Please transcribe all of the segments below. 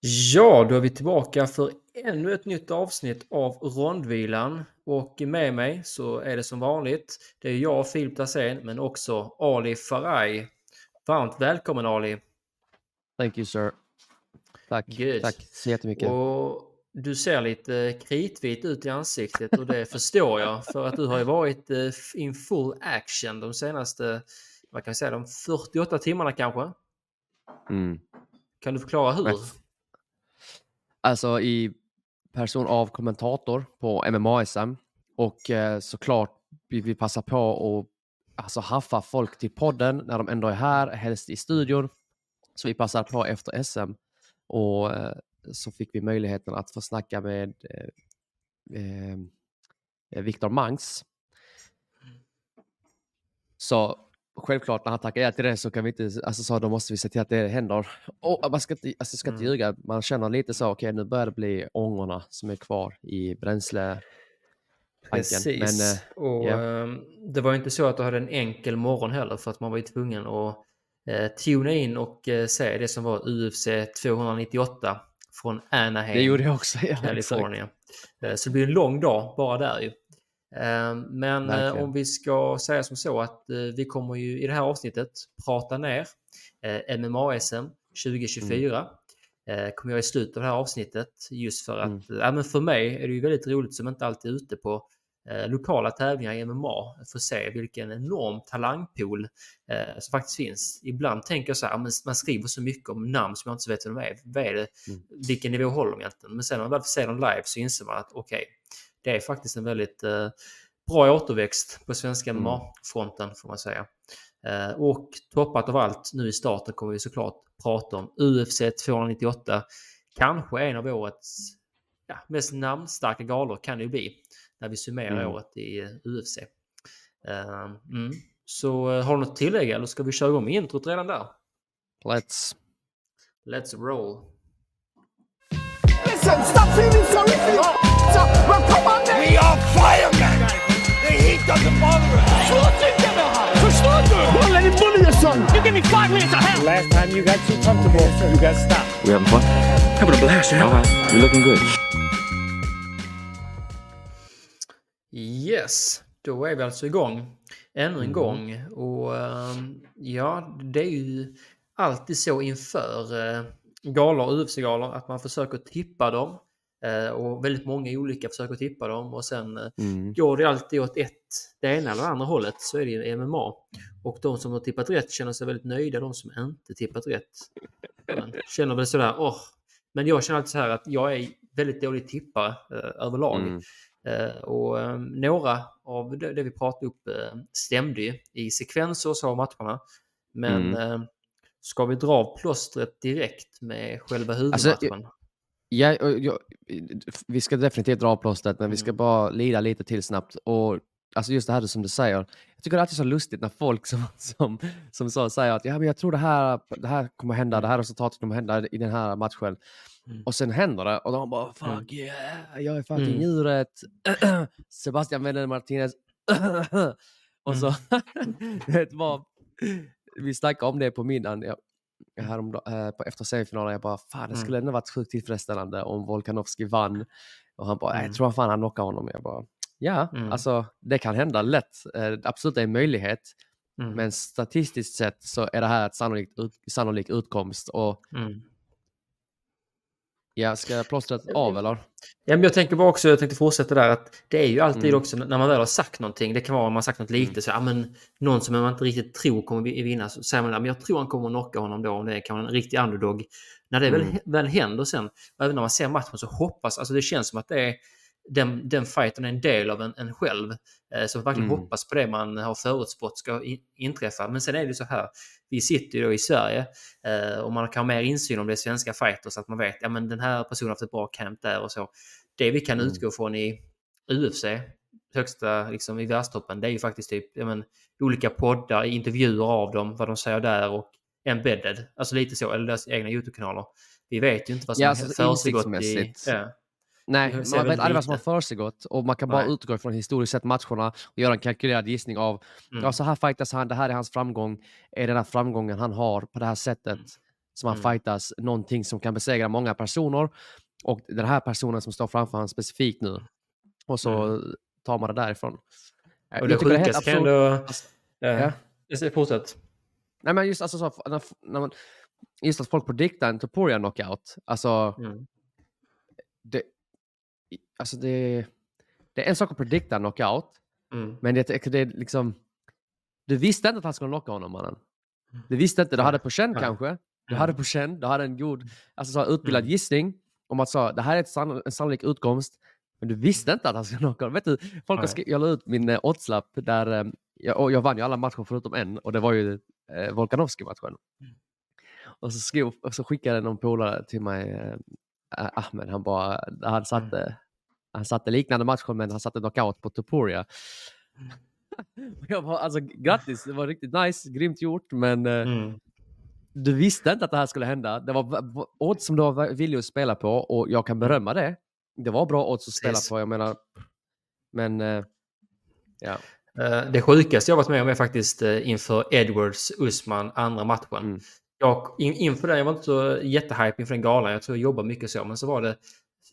Ja, då är vi tillbaka för ännu ett nytt avsnitt av Rondvilan. Och med mig så är det som vanligt, det är jag, Filip Dahlsén, men också Ali Faraj. Varmt välkommen Ali! Thank you sir. Tack, Good. tack så jättemycket. Och du ser lite kritvit ut i ansiktet och det förstår jag för att du har ju varit eh, in full action de senaste, vad kan vi säga, de 48 timmarna kanske? Mm. Kan du förklara hur? Alltså i person av kommentator på MMA-SM och eh, såklart vill vi passa på att alltså, haffa folk till podden när de ändå är här, helst i studion. Så vi passar på efter SM och eh, så fick vi möjligheten att få snacka med eh, eh, Viktor Mangs. Så självklart när han tackar ja till det så kan vi inte, alltså så då måste vi se till att det händer. Och man ska inte, alltså ska inte Mm. ljuga, man känner lite så, okej nu börjar det bli ångorna som är kvar i bränsle. Precis. Men, eh, och ehm, det var ju inte så att du hade en enkel morgon heller för att man var ju tvungen att eh, tuna in och eh, se det som var UFC 298 från Anaheim, det gjorde jag också. Ja, exakt. California. Eh, så det blir en lång dag bara där ju. Ehm, Men eh, Verkligen. om vi ska säga som så att eh, vi kommer ju i det här avsnittet prata ner eh, MMA-SM 2024. Eh, kommer jag i slutet av det här avsnittet just för att, Mm. ja, men för mig är det ju väldigt roligt som inte alltid är ute på eh, lokala tävlingar i MMA för att se vilken enorm talangpool eh, som faktiskt finns. Ibland tänker jag så här, man skriver så mycket om namn som jag inte vet vem de är. Vad är det? Mm. Vilken nivå håller de egentligen? Men sen när man väl ser dem live så inser man att okej, det är faktiskt en väldigt eh, bra återväxt på svenska Mm. MMA-fronten får man säga. Eh, och toppat av allt nu i starten kommer vi såklart prata om UFC 298. Kanske en av årets ja, mest namnstarka galor kan det ju bli när vi summerar Mm. året i eh, UFC. Eh, mm. Så eh, har du något att tillägga eller ska vi köra igång med introt redan där? Let's. Let's roll! Listen, stop feeling sorry for your Come on then. We are firemen! The heat doesn't bother us! Förstår du? Don't let him bully your son. You give me five minutes of hell! Last time you got too comfortable, you got stopped. We having fun? Having a blast, All right. You're looking good. Yes, då är vi alltså igång ännu en Mm. gång. Och ehm, ja, det är ju alltid så inför uh, galor, UFC-galor, att man försöker tippa dem. Eh, och väldigt många olika försöker tippa dem och sen eh, Mm. går det alltid åt ett, det ena eller andra hållet så är det ju MMA. Och de som har tippat rätt känner sig väldigt nöjda, de som inte tippat rätt känner väl sådär, åh. Men jag känner alltid så här att jag är väldigt dålig tippare eh, överlag. Mm. Eh, och eh, några av det, det vi pratade upp eh, stämde ju i sekvenser och så av matcherna. Men Mm. eh, ska vi dra av plåstret direkt med själva Alltså, huvudmatchen? Jag, jag, vi ska definitivt dra plåstret, men vi ska Mm. bara lida lite till snabbt. Och, alltså just det här som du säger. Jag tycker det är alltid så lustigt när folk som, som, som så säger att ja, men jag tror det här, det här kommer hända, det här resultatet kommer hända i den här matchen. Mm. Och sen händer det och de bara fuck Mm. yeah, jag är fucking Mm. djuret. Sebastian Vendel Martinez. och så, det var, vi snackade om det på middagen. Jag, härom, eh, på efter semifinalen, jag bara fan det Mm. skulle ändå varit sjukt tillfredsställande om Volkanovski vann. Och han bara, "Nej, Mm. jag tror fan han knockar honom. Jag bara, ja, Mm. alltså det kan hända lätt. Eh, absolut det är en möjlighet. Mm. Men statistiskt sett så är det här ett sannolikt ut, sannolik utkomst. Och Mm. Ja, ska plåstret av eller? Ja, men jag tänker bara också, jag tänkte fortsätta där, att det är ju alltid Mm. också när man väl har sagt någonting, det kan vara om man har sagt något lite, så ja, men någon som man inte riktigt tror kommer vi- vinna, så säger man att jag tror han kommer att knocka honom då, om det kan vara en riktig underdog. När det väl, Mm. väl händer sen, även när man ser matchen så hoppas, alltså det känns som att det är den, den fighten är en del av en, en själv. Eh, så verkligen Mm. hoppas på det man har förutspått ska in, inträffa. Men sen är det så här, vi sitter ju då i Sverige eh, och man kan ha mer insyn om det är svenska fighters, så att man vet, ja men den här personen har haft ett bra camp där och så. Det vi kan Mm. utgå från i UFC, högsta liksom i världstoppen, det är ju faktiskt typ ja, men, olika poddar, intervjuer av dem, vad de säger där och embedded, alltså lite så, eller deras egna YouTube-kanaler. Vi vet ju inte vad som Ja, alltså, försiggått i... Ja. Nej, man vet aldrig vad som har försiggått och man kan bara Nej. utgå från historiskt sett matcherna och göra en kalkylerad gissning av Mm. ja, så här fightas han, det här är hans framgång, är den här framgången han har på det här sättet Mm. som han Mm. fightas någonting som kan besegra många personer. Och den här personen som står framför honom specifikt nu. Och så tar man det därifrån. Och det sjukaste kan ändå... Ja. ja. Fortsätt. Nej men just, alltså, så, när, när man, just att folk prediktar en Topuria knockout. Alltså, Mm. det, alltså det, det är en sak att predikta knockout. Mm. Men det, det är liksom... Du visste inte att han skulle knocka honom mannen. Du visste inte, du hade på känn kanske. Du Mm. hade på känn, du hade en god, alltså så utbildad Mm. gissning om att så, det här är ett sann, en sannolik utkomst. Men du visste inte att han skulle knocka honom. Vet du, folk har jag la ut min eh, oddslapp där, eh, jag, jag vann ju alla matcher förutom en och det var ju eh, Volkanovski-matchen. Mm. Och så, skrev, och så skickade någon polare till mig, eh, Ahmed, han bara, han satte, Mm. han satte liknande matcher men han satte knockout på Topuria. Mm. Jag bara, alltså grattis, det var riktigt nice, grymt gjort, men eh, Mm. du visste inte att det här skulle hända. Det var odds som du var villig att spela på och jag kan berömma det. Det var bra odds att spela Precis. på, jag menar. Men, eh, ja. Eh, Det sjukaste jag varit med om är faktiskt eh, inför Edwards Usman andra matchen. Mm. Jag, in, inför den, jag var inte så jättehype inför den galan. Jag tror jag jobbade mycket så. Men så var det,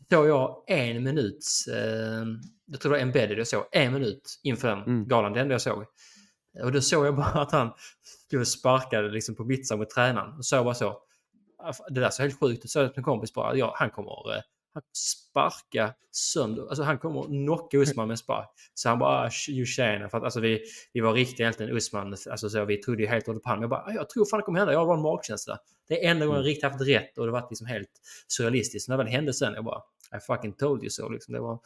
såg jag en minuts, eh, jag tror det var embedded jag såg, en minut inför den Mm. galan. Det enda jag såg. Och då såg jag bara att han och sparkade liksom på mittsar mot tränaren. Och så jag bara så. Det där så helt sjukt ut. Så jag till min kompis bara, ja, han kommer eh, han sparka sönder, alltså han kommer knocka Usman med en spark. Så han bara, ah, you tjena, för att alltså vi, vi var riktigt egentligen Usman, alltså så vi trodde ju helt och hållet på honom. Jag bara, "Ah, jag tror fan det kommer hända, jag har bara en magkänsla. Det är enda gången jag riktigt haft rätt och det var liksom helt surrealistiskt. När det väl hände sen, jag bara, I fucking told you so, liksom. Det var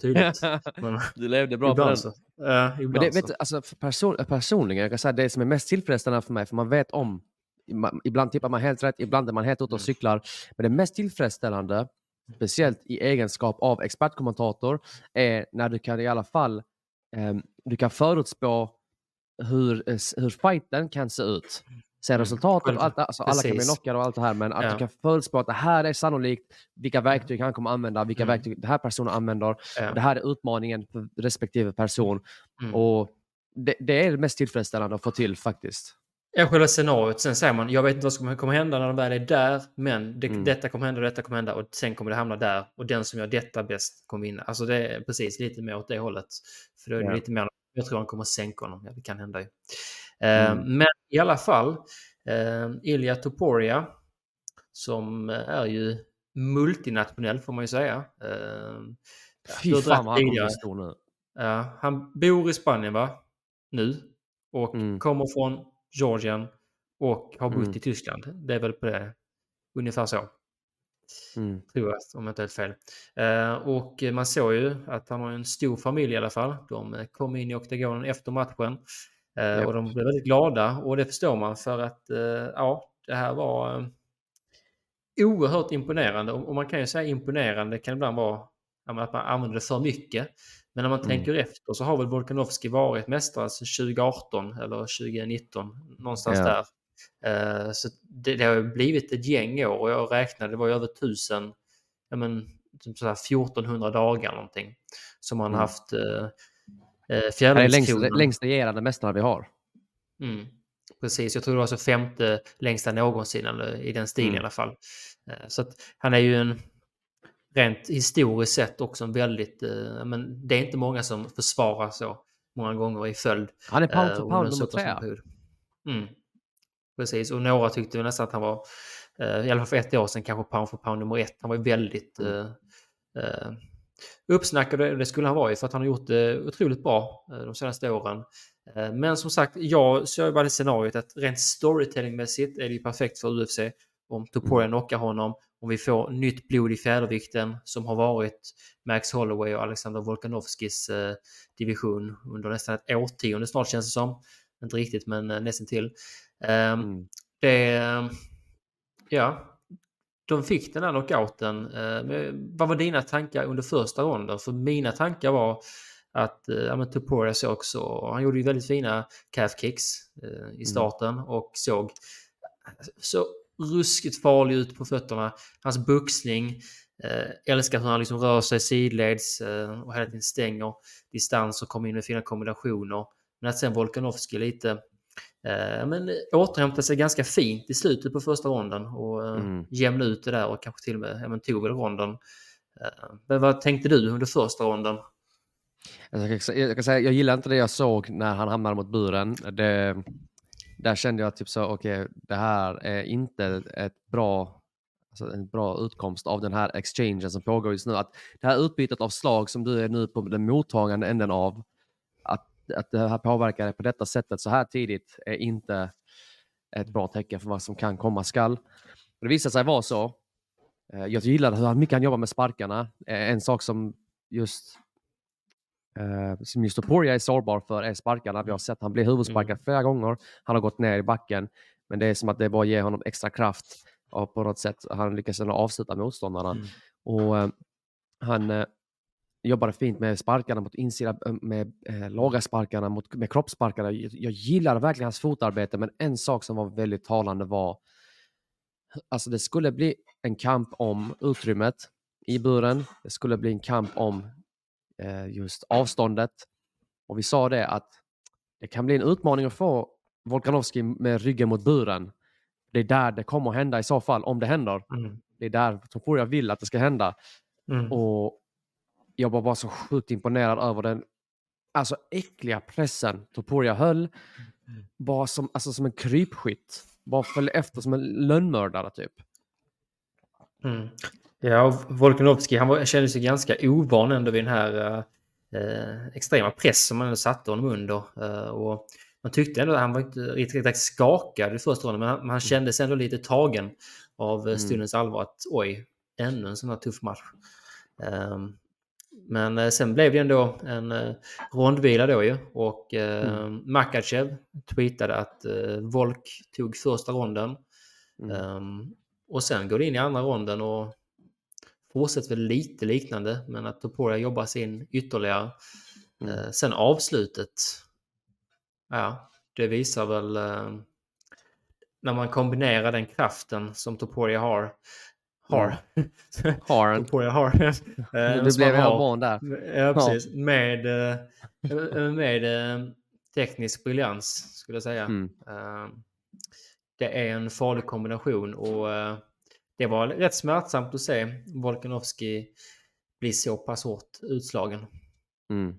tydligt. Men du levde bra på den. så. Ibland Men det, så. vet, du, alltså, person, personligen, jag kan säga det som är mest tillfredsställande för mig, för man vet om, ibland tippar man helt rätt, ibland är man helt ute och Mm. cyklar. Men det mest tillfredsställande, speciellt i egenskap av expertkommentator, är när du kan i alla fall ehm, du kan förutspå hur, eh, hur fighten kan se ut. Sen Mm, resultatet, och allt, alltså, alla kan bli knockade och allt det här, men att Ja. du kan förutspå att det här är sannolikt, vilka verktyg han kommer använda, vilka Mm. verktyg den här personen använder. Ja. Det här är utmaningen för respektive person. Mm. Och det, det är det mest tillfredsställande att få till faktiskt. Ja, själva scenariot. Sen säger man, jag vet inte vad som kommer hända när de väl är där, men det, Mm. detta kommer hända detta kommer hända och sen kommer det hamna där och den som gör detta bäst kommer vinna. Alltså det är precis lite mer åt det hållet. För då är det Ja. lite mer, jag tror han kommer sänka honom. Ja, det kan hända ju. Eh, Mm. Men i alla fall, eh, Ilja Toporia, som är ju multinationell får man ju säga. Eh, Fy fan vad han kommer stor nu. Ja, han bor i Spanien va? Nu. Och Mm. kommer från Georgien och har bott Mm. i Tyskland. Det är väl på det. Ungefär så. Mm. Tror jag, om jag inte helt fel. Eh, och man såg ju att han har en stor familj i alla fall. De eh, kom in i oktagonen efter matchen. Eh, Japp. och de blev väldigt glada. Och det förstår man för att eh, ja, det här var eh, oerhört imponerande. Och och man kan ju säga imponerande kan ibland vara att man använder det för mycket. Men när man Mm. tänker efter så har väl Volkanovski varit mästare sedan 2018 eller 2019, någonstans Ja. där. Eh, så det, det har blivit ett gäng år och jag räknade, det var ju över tusen, ja men typ så här 1400 dagar någonting. Som han Mm. haft eh, eh, Han är längst, längst regerande mästare vi har. Mm. Precis, jag tror det var så femte längsta någonsin eller i den stilen Mm. i alla fall. Eh, Så att han är ju en rent historiskt sett också en väldigt, eh, men det är inte många som försvarar så många gånger i följd. Han är pound eh, så nummer tre. Mm. Precis, och några tyckte nästan att han var, eh, i alla fall för ett år sedan, kanske pound for pound nummer ett. Han var väldigt Mm. eh, eh, uppsnackad och det skulle han vara ju för att han har gjort det otroligt bra eh, de senaste åren. Eh, Men som sagt, jag ser bara det scenariot att rent storytellingmässigt är det ju perfekt för UFC. Om Topuria Mm. knockar honom, om vi får nytt blod i fjädervikten som har varit Max Holloway och Alexander Volkanovskis eh, division under nästan ett årtionde snart känns det som. Inte riktigt men eh, nästan till. Ehm, Mm. det... eh, Ja, de fick den här knockouten. Eh, Vad var dina tankar under första ronden? För mina tankar var att eh, ja, men Topuria såg också, han gjorde ju väldigt fina calf kicks i starten och såg så ruskigt farlig ut på fötterna. Hans boxning, eh, älskar hur han liksom rör sig sidleds eh, och hela tiden stänger distans och kommer in med fina kombinationer. Men att sen Volkanovski lite Eh, men återhämtade sig ganska fint i slutet på första ronden och eh, Mm. jämnade ut det där och kanske till och med ja, tog väl ronden. Eh, men vad tänkte du under första ronden? Jag kan, jag kan säga, jag gillar inte det jag såg när han hamnade mot buren. Det, där kände jag typ så, okej, det här är inte ett bra, alltså en bra utkomst av den här exchangen som pågår just nu. Att det här utbytet av slag som du är nu på den mottagande änden av, att, att det här påverkar dig på detta sättet så här tidigt är inte ett bra tecken för vad som kan komma skall. Det visade sig vara så. Eh, jag gillade hur mycket han jobbar med sparkarna. Eh, en sak som just eh, som just Topuria är sårbar för är sparkarna. Vi har sett han bli huvudsparkad flera gånger. Han har gått ner i backen, men det är som att det bara ger honom extra kraft och på något sätt han lyckas ändå avsluta motståndarna. Mm. Och eh, han eh, jobbade fint med sparkarna mot insida, eh, med eh, låga sparkarna, mot, med kroppssparkarna. Jag, jag gillade verkligen hans fotarbete, men en sak som var väldigt talande var Alltså det skulle bli en kamp om utrymmet i buren. Det skulle bli en kamp om just avståndet. Och vi sa det att det kan bli en utmaning att få Volkanovski med ryggen mot buren. Det är där det kommer att hända i så fall, om det händer. Mm. Det är där Topuria vill att det ska hända. Mm. Och jag var bara så sjukt imponerad över den alltså äckliga pressen Topuria höll. Bara som, alltså, som en krypskytt. Bara följde efter som en lönnmördare typ. Mm. Ja, Volkanovski han var, kände sig ganska ovan ändå vid den här eh, extrema press som man satte honom under. Eh, och man tyckte ändå att han var inte riktigt, riktigt skakad i första ronden, men han, men han kände sig ändå lite tagen av eh, Mm. stundens allvar att oj, ännu en sån här tuff match. Ehm, men eh, sen blev det ändå en eh, rondvila då ju och eh, Makachev tweetade att eh, Volk tog första ronden Mm. Ehm, och sen går det in i andra ronden och fortsätter väl lite liknande, men att Topuria jobbar sig in ytterligare. Mm. Eh, sen avslutet, ja, det visar väl eh, när man kombinerar den kraften som Topuria har, har, Har han. Topuria har, eh, Det som blev har, barn där. Ja, precis. Med, eh, med eh, teknisk briljans, skulle jag säga. Mm. Eh, Det är en farlig kombination och eh, det var rätt smärtsamt att se Volkanovski bli så pass hårt utslagen. Mm.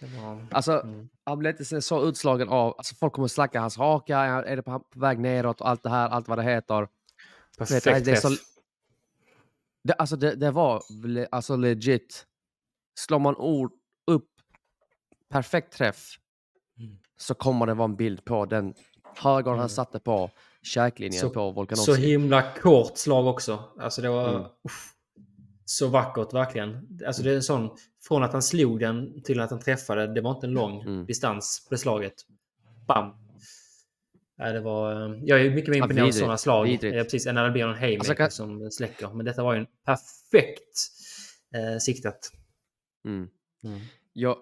Det var, Alltså, mm. han blev inte så utslagen av... Alltså folk kommer att slacka hans haka, är det på, på väg neråt och allt det här, allt vad det heter. Perfekt det är så-. Det, alltså det, det var alltså legit. Slår man ord upp perfekt träff Mm. så kommer det vara en bild på den högern han Mm. satte på käklinjen Så- på Volkanovski. Så himla kort slag också. Alltså det var Mm. uff, så vackert verkligen. Alltså det är en sån, från att han slog den till att han träffade, det var inte en lång Mm. distans på det slaget. Bam! Nej, det var, eh, jag är mycket mer Ja, imponerad av sådana slag. vidrigt. Ja, precis, än när det blir någon haymaker Alltså, kan- som släcker. Men detta var ju en perfekt eh, siktat. Mm. Mm. Jag,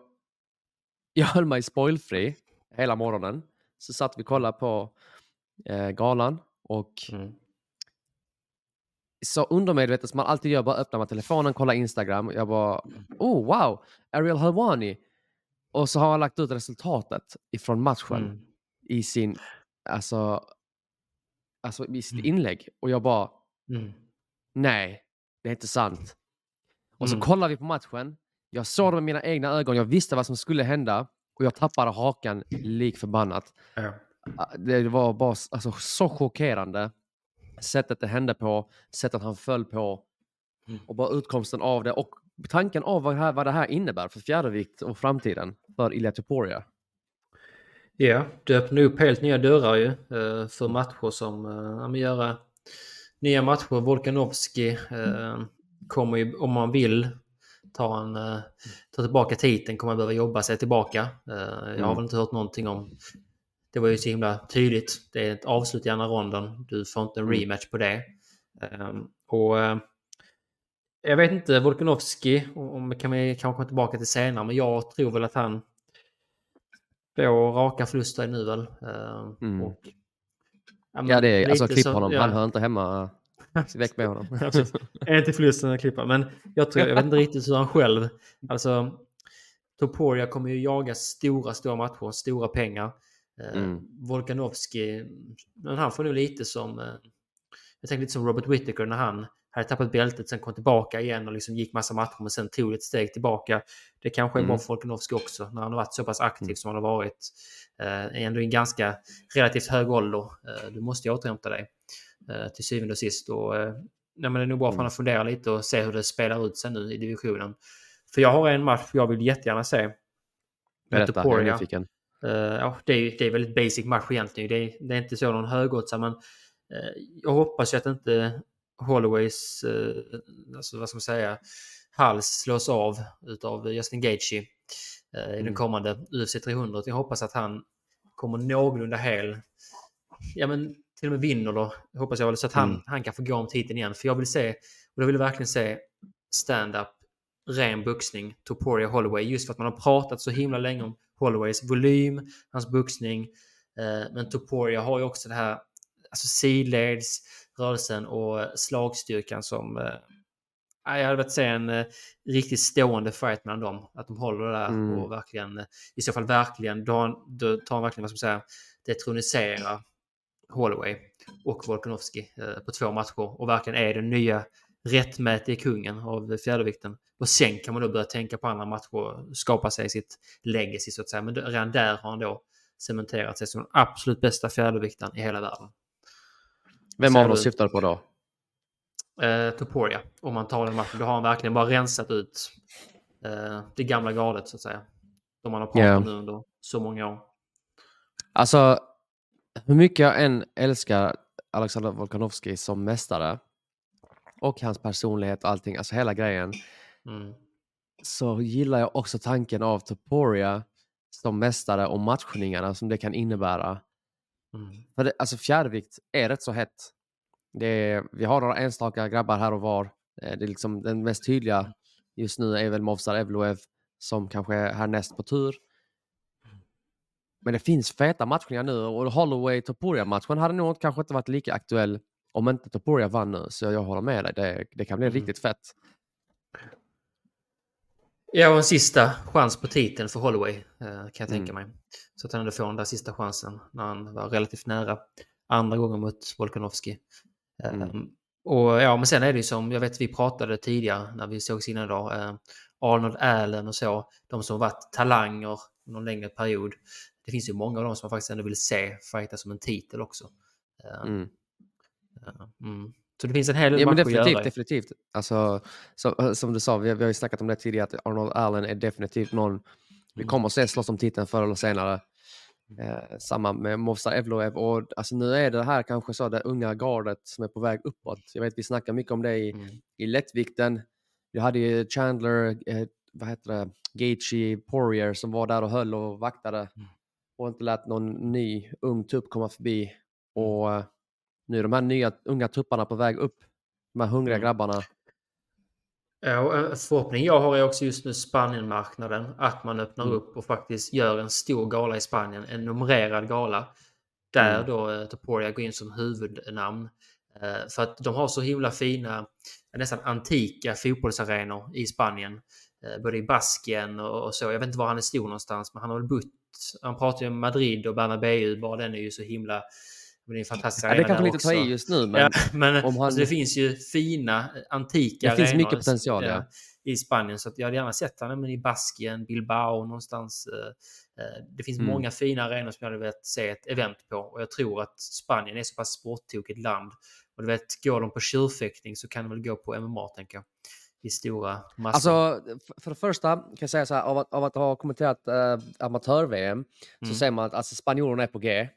jag höll mig spoilfri hela morgonen. Så satt vi och kollade på eh, galan och Mm. så undermedvetet som man alltid gör, bara öppnar man telefonen, kollar Instagram. Jag bara, oh wow, Ariel Helwani. Och så har han lagt ut resultatet ifrån matchen Mm. i sin, alltså, alltså i sitt Mm. inlägg. Och jag bara, Mm. nej, det är inte sant. Och så Mm. kollar vi på matchen. Jag såg det med mina egna ögon. Jag visste vad som skulle hända och jag tappade hakan lik förbannat. Ja. Ah, Det var bara alltså, så chockerande. Sättet det hände på, sättet han föll på Mm. och bara utkomsten av det och tanken av vad det här, vad det här innebär för fjärdevikt och framtiden för Ilya Tuporia. Ja, det öppnar upp helt nya dörrar ju eh, för matcher som eh, ja, men göra nya matcher. Volkanovski eh, kommer ju, om man vill, ta, en, ta tillbaka titeln kommer behöva jobba sig tillbaka. Jag har Mm. väl inte hört någonting om... Det var ju så himla tydligt. Det är ett avslut i andra ronden. Du får inte en Mm. rematch på det. Eh, och eh, jag vet inte, Volkanovski, om kan vi kanske komma tillbaka till senare, men jag tror väl att han får raka förluster nu väl. Eh, Mm. Och, men Ja, det är alltså klipp så- honom. ja. Han hör inte hemma. Väck med honom. Ja. Är inte förlusten att klippa. Men jag, tror, jag vet inte riktigt hur han själv... Alltså, Toporia kommer ju jaga stora, stora matcher, stora pengar. Eh, Mm. Volkanovski, men han får nu lite som, eh, jag tänker lite som Robert Whittaker när han hade tappat bältet, sen kom tillbaka igen och liksom gick massa matcher men sen tog ett steg tillbaka. Det kanske är bra Mm. för Volkanovski också när han har varit så pass aktiv Mm. som han har varit. Eh, ändå i en ganska relativt hög ålder. Eh, du måste ju återhämta dig eh, till syvende och sist. Och, eh, nej, men det är nog bra för Mm. honom att fundera lite och se hur det spelar ut sig nu i divisionen. För jag har en match jag vill jättegärna se. Berätta, jag är nyfiken. Eh, ja, det är det är väldigt basic match egentligen. Det är, det är inte så någon högoddsare, men eh, jag hoppas ju att inte Holloways, uh, alltså vad ska man säga, hals slås av utav Justin Gaethje eh, i den Mm. kommande UFC 300. Jag hoppas att han kommer någorlunda hel. Ja, men till och med vinner då, hoppas jag väl, så att han, Mm. han kan få gå om titeln igen. För jag vill se, och jag vill verkligen se stand-up, ren boxning, Topuria Holloway, just för att man har pratat så himla länge om Holloways volym, hans boxning. Eh, men Topuria har ju också det här alltså sidleds, rörelsen och slagstyrkan som... Eh, jag hade velat se en eh, riktigt stående fight mellan dem. Att de håller det där Mm. och verkligen, eh, i så fall verkligen, då, då tar han verkligen, vad man säga, detronisera Holloway och Volkanovski eh, på två matcher och verkligen är den nya rättmätige kungen av fjärdevikten. Och sen kan man då börja tänka på andra matcher och skapa sig sitt legacy så att säga. Men redan där har han då cementerat sig som den absolut bästa fjärdeviktaren i hela världen. Vem av dem syftar på då? Eh, Topuria, om man tar den matchen, då har han verkligen bara rensat ut eh, det gamla gardet så att säga. De man har pratat om nu under så många år. Alltså, hur mycket jag än älskar Alexander Volkanovski som mästare och hans personlighet och allting, alltså hela grejen, Mm. så gillar jag också tanken av Topuria som mästare och matchningarna som det kan innebära. Mm. För det, alltså fjärrvikt är rätt så hett. Det är, vi har några enstaka grabbar här och var. Eh, Det är liksom den mest tydliga just nu är väl Movsar Evloev som kanske är härnäst på tur. Men det finns feta matchningar nu och Holloway Topuria matchen hade nog kanske inte varit lika aktuell om inte Topuria vann nu. Så jag håller med dig. Det, det kan bli Mm. riktigt fett. Ja, och en sista chans på titeln för Holloway eh, kan jag tänka Mm. mig. Så att han ändå får den där sista chansen när han var relativt nära andra gången mot Volkanovski. Mm. Och ja, men sen är det ju som, jag vet vi pratade tidigare när vi sågs innan idag, eh, Arnold Allen och så, de som varit talanger någon längre period. Det finns ju många av dem som man faktiskt ändå vill se fighta som en titel också. Eh, Mm. Eh, mm. Så det finns en hel del Ja, men matcher att definitivt, göra. definitivt. Alltså, så, som du sa, vi, vi har ju snackat om det tidigare, att Arnold Allen är definitivt någon vi Mm. kommer att se slåss om titeln förr eller senare. Eh, samma med Movsar Evloev. Och, alltså, nu är det här kanske så det unga gardet som är på väg uppåt. Jag vet, vi snackar mycket om det i, Mm. i lättvikten. Vi hade ju Chandler, eh, vad heter det, Gaethje, Poirier som var där och höll och vaktade Mm. och inte lät någon ny ung tupp komma förbi. Och eh, nu de här nya unga tupparna på väg upp. De här hungriga Mm. grabbarna. Ja, och en förhoppning jag har är också just nu Spanienmarknaden. Att man öppnar Mm. upp och faktiskt gör en stor gala i Spanien. En numrerad gala. Där Mm. då eh, Topuria går in som huvudnamn. Eh, för att de har så himla fina, nästan antika fotbollsarenor i Spanien. Eh, både i Baskien och, och så. Jag vet inte var han är stor någonstans, men han har väl bott... Han pratar ju om Madrid och Bernabéu. Bara den är ju så himla... Men det är en fantastisk Ja, det kanske lite ta i just nu, men Ja, men om han- alltså, det finns ju fina eh, antika Det finns mycket potential, ja. i Spanien. Så jag hade gärna sett honom i Baskien, Bilbao någonstans. eh, eh, Det finns Mm. många fina arenor som jag hade velat se ett event på. Och jag tror att Spanien är så pass sporttokigt land. Och du vet, går de på tjurfäktning så kan de väl gå på MMA, tänker jag. I stora massor. Alltså, för det första kan jag säga så här, av att, av att ha kommenterat äh, amatör-VM så Mm. ser man att alltså, spanjorerna är på G.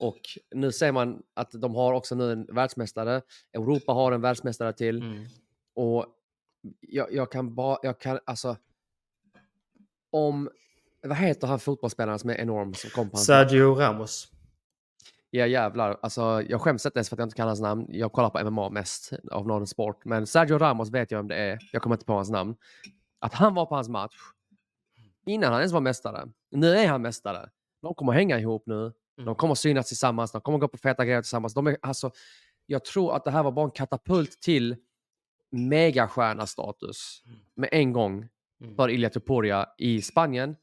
Och nu ser man att de har också nu en världsmästare. Europa har en världsmästare till. Mm. Och jag, jag kan bara, jag kan alltså. Om, vad heter han fotbollsspelaren som är enorm som kom på Sergio Ramos. Ja jävlar, alltså jag skäms inte ens för att jag inte kan hans namn. Jag kollar på MMA mest av någon sport. Men Sergio Ramos vet jag vem det är. Jag kommer inte på hans namn. Att han var på hans match innan han ens var mästare. Nu är han mästare. De kommer hänga ihop nu. De Mm. kommer synas tillsammans. De kommer gå på feta grejer tillsammans. De är, alltså, jag tror att det här var bara en katapult till megastjärna-status Mm. med en gång Mm. för Ilya Tuporia i Spanien.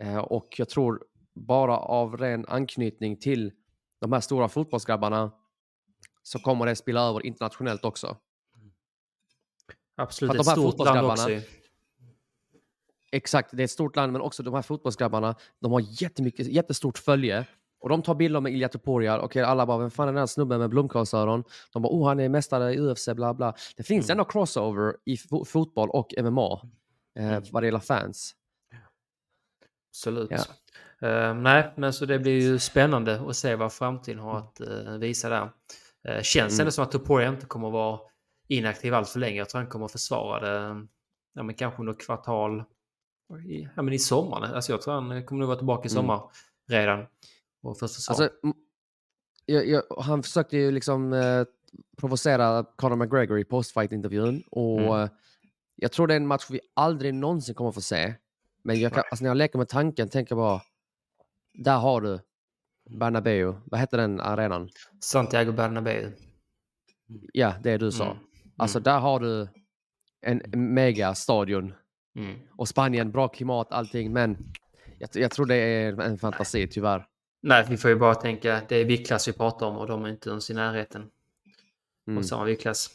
Eh, och jag tror bara av ren anknytning till de här stora fotbollsgrabbarna så kommer det spela över internationellt också. Absolut, För ett att de här stort land också. Exakt, det är ett stort land men också de här fotbollsgrabbarna, de har jättemycket, jättestort följe. Och de tar bilder med Ilja Topuria. Okej, alla bara, vem fan är den här snubben med blomkålsöron? De bara, oh han är mästare i UFC, bla bla. Det finns Mm. ändå crossover i fo- fotboll och MMA eh, Mm. vad det gäller fans. Absolut. Ja. Eh, nej, men så det blir ju spännande att se vad framtiden har att uh, visa där. Uh, känns Mm. ändå som att Topuria inte kommer att vara inaktiv allt för länge. Jag tror han kommer att försvara det ja, men kanske under kvartal i, ja, men i sommar. Alltså jag tror han kommer nog vara tillbaka i Mm. sommar redan. Och först försvar. Alltså, jag, jag, han försökte ju liksom eh, provocera Conor McGregor i postfight-intervjun. Och Mm. jag tror det är en match vi aldrig någonsin kommer få se. Men jag kan, alltså, när jag leker med tanken tänker jag bara, där har du Bernabeu. Vad heter den arenan? Santiago Bernabéu. Ja, det du sa. Mm. Alltså Mm. där har du en megastadion. Mm. Och Spanien, bra klimat, allting. Men jag, jag tror det är en fantasi tyvärr. Nej, vi får ju bara tänka, det är viktklass vi pratar om och de är inte ens i närheten Mm. av samma viktklass.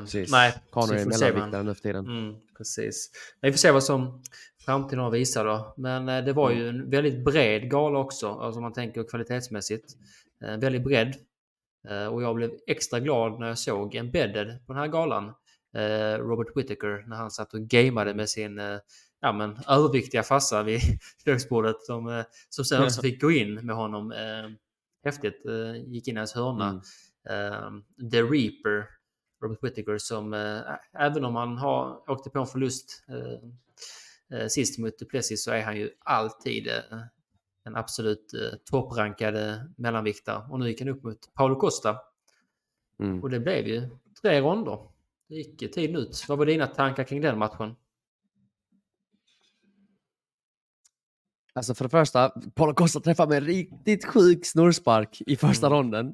Precis. nej, Conor är mellanviktare nu för tiden. Mm, precis. Men vi får se vad som framtiden har visat då. Men eh, det var ju en väldigt bred gala också, alltså om man tänker kvalitetsmässigt. Eh, väldigt bredd. Eh, och jag blev extra glad när jag såg Embedded på den här galan. Eh, Robert Whittaker när han satt och gameade med sin eh, ja, men, överviktiga farsa vid köksbordet som, eh, som sen också fick gå in med honom. Eh, häftigt. Eh, gick in i hans hörna. Mm. Eh, The Reaper, Robert Whittaker, som eh, även om han har åkt på en förlust sist mot Duplessis så är han ju alltid en absolut topprankad eh, mellanviktare. Och nu gick han upp mot Paolo Costa Mm. och det blev ju tre ronder. Det gick tiden ut. Vad var dina tankar kring den matchen? Alltså för det första, Paulo Costa träffade med en riktigt sjuk snurrspark i första Mm. ronden.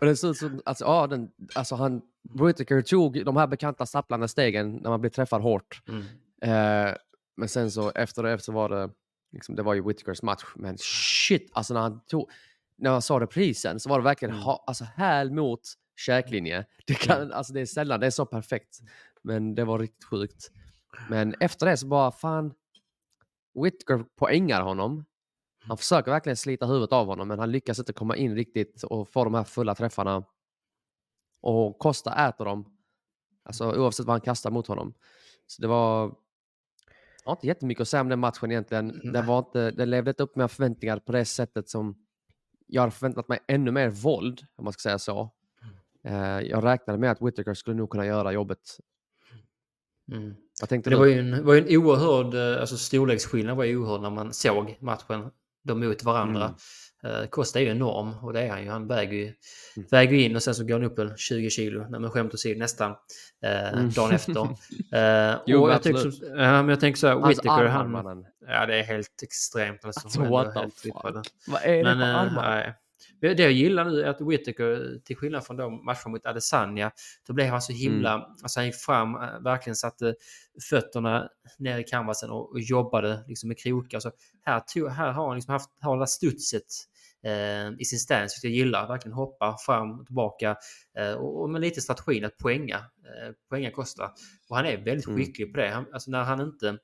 Och det såg ut som, alltså, ja, den, alltså han, Whittaker tog de här bekanta stapplande stegen när man blir träffad hårt. Mm. Eh, men sen så efter det så var det, liksom, det var ju Whittakers match. Men shit, alltså när han tog, när man sa reprisen så var det verkligen Mm. ha, alltså häl mot käklinje. Det, kan, alltså, det är sällan det är så perfekt. Men det var riktigt sjukt. Men efter det så bara fan, Whittaker poängar honom. Han försöker verkligen slita huvudet av honom men han lyckas inte komma in riktigt och få de här fulla träffarna. Och Costa äter dem. Alltså oavsett vad han kastar mot honom. Så det var... Jag har inte jättemycket att säga om den matchen egentligen. Den, var inte, den levde inte upp med förväntningar på det sättet som jag hade förväntat mig ännu mer våld, om man ska säga så. Eh, jag räknade med att Whittaker skulle nog kunna göra jobbet. Mm. Vad tänkte Det du? var ju en, var ju en oerhörd, eh, alltså storleksskillnad var ju oerhörd när man såg matchen, de mot varandra. Mm. Eh, Costa är ju enorm och det är han ju. Han väger ju, Mm. väger ju in och sen så går han upp en 20 kilo, nej men skämt åsido nästan, eh, Mm. dagen efter. Eh, Jo, och jag absolut. tänker, som- ja, men jag tänker så här, Hans Whittaker, armar, han, mannen. ja det är helt extremt. Alltså, Alltså, what the fuck? Vad är det Men på eh, armar? nej. Det jag gillar nu är att Whittaker, till skillnad från de matcherna mot Adesanya, då blev han så himla... Mm. Alltså han gick fram, eh, verkligen satte fötterna ner i canvasen och, och jobbade liksom med krokar. Så här, tog, här har han liksom haft har där studset eh, i sin stance, vilket jag gillar. Verkligen hoppa fram och tillbaka eh, och, och med lite strategin att poänga, eh, poänga Costa. Och han är väldigt Mm. skicklig på det. Han, alltså när han inte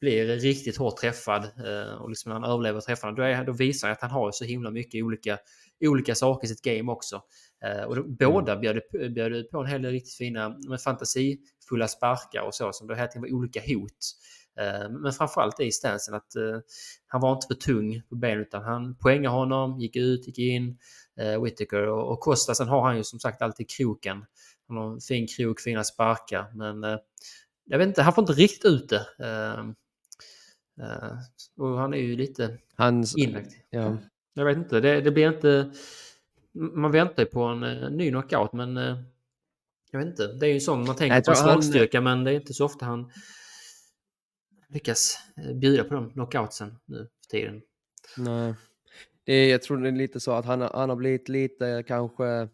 blir riktigt hårt träffad eh, och liksom när han överlever träffarna, då, är, då visar han att han har så himla mycket olika, olika saker i sitt game också. Eh, och då, båda bjöd, bjöd på en hel del riktigt fina, men fantasifulla sparkar och så, som då hela tiden var olika hot. Eh, men framförallt i stansen att han var inte för tung på benen utan han poängade honom, gick ut, gick in, Whittaker och, och Costa, sen har han ju som sagt alltid kroken. Han har en fin krok, fina sparkar, men jag vet inte, han får inte riktigt ut det. Eh, och han är ju lite Hans... inaktiv. Ja. Jag vet inte, det, det blir inte... Man väntar ju på en eh, ny knockout men... Eh, jag vet inte, det är ju en sån man tänker på han- slagstyrka men det är inte så ofta han lyckas bjuda på de knockoutsen nu för tiden. Nej. Det är, jag tror det är lite så att han, har- han har blivit lite kanske...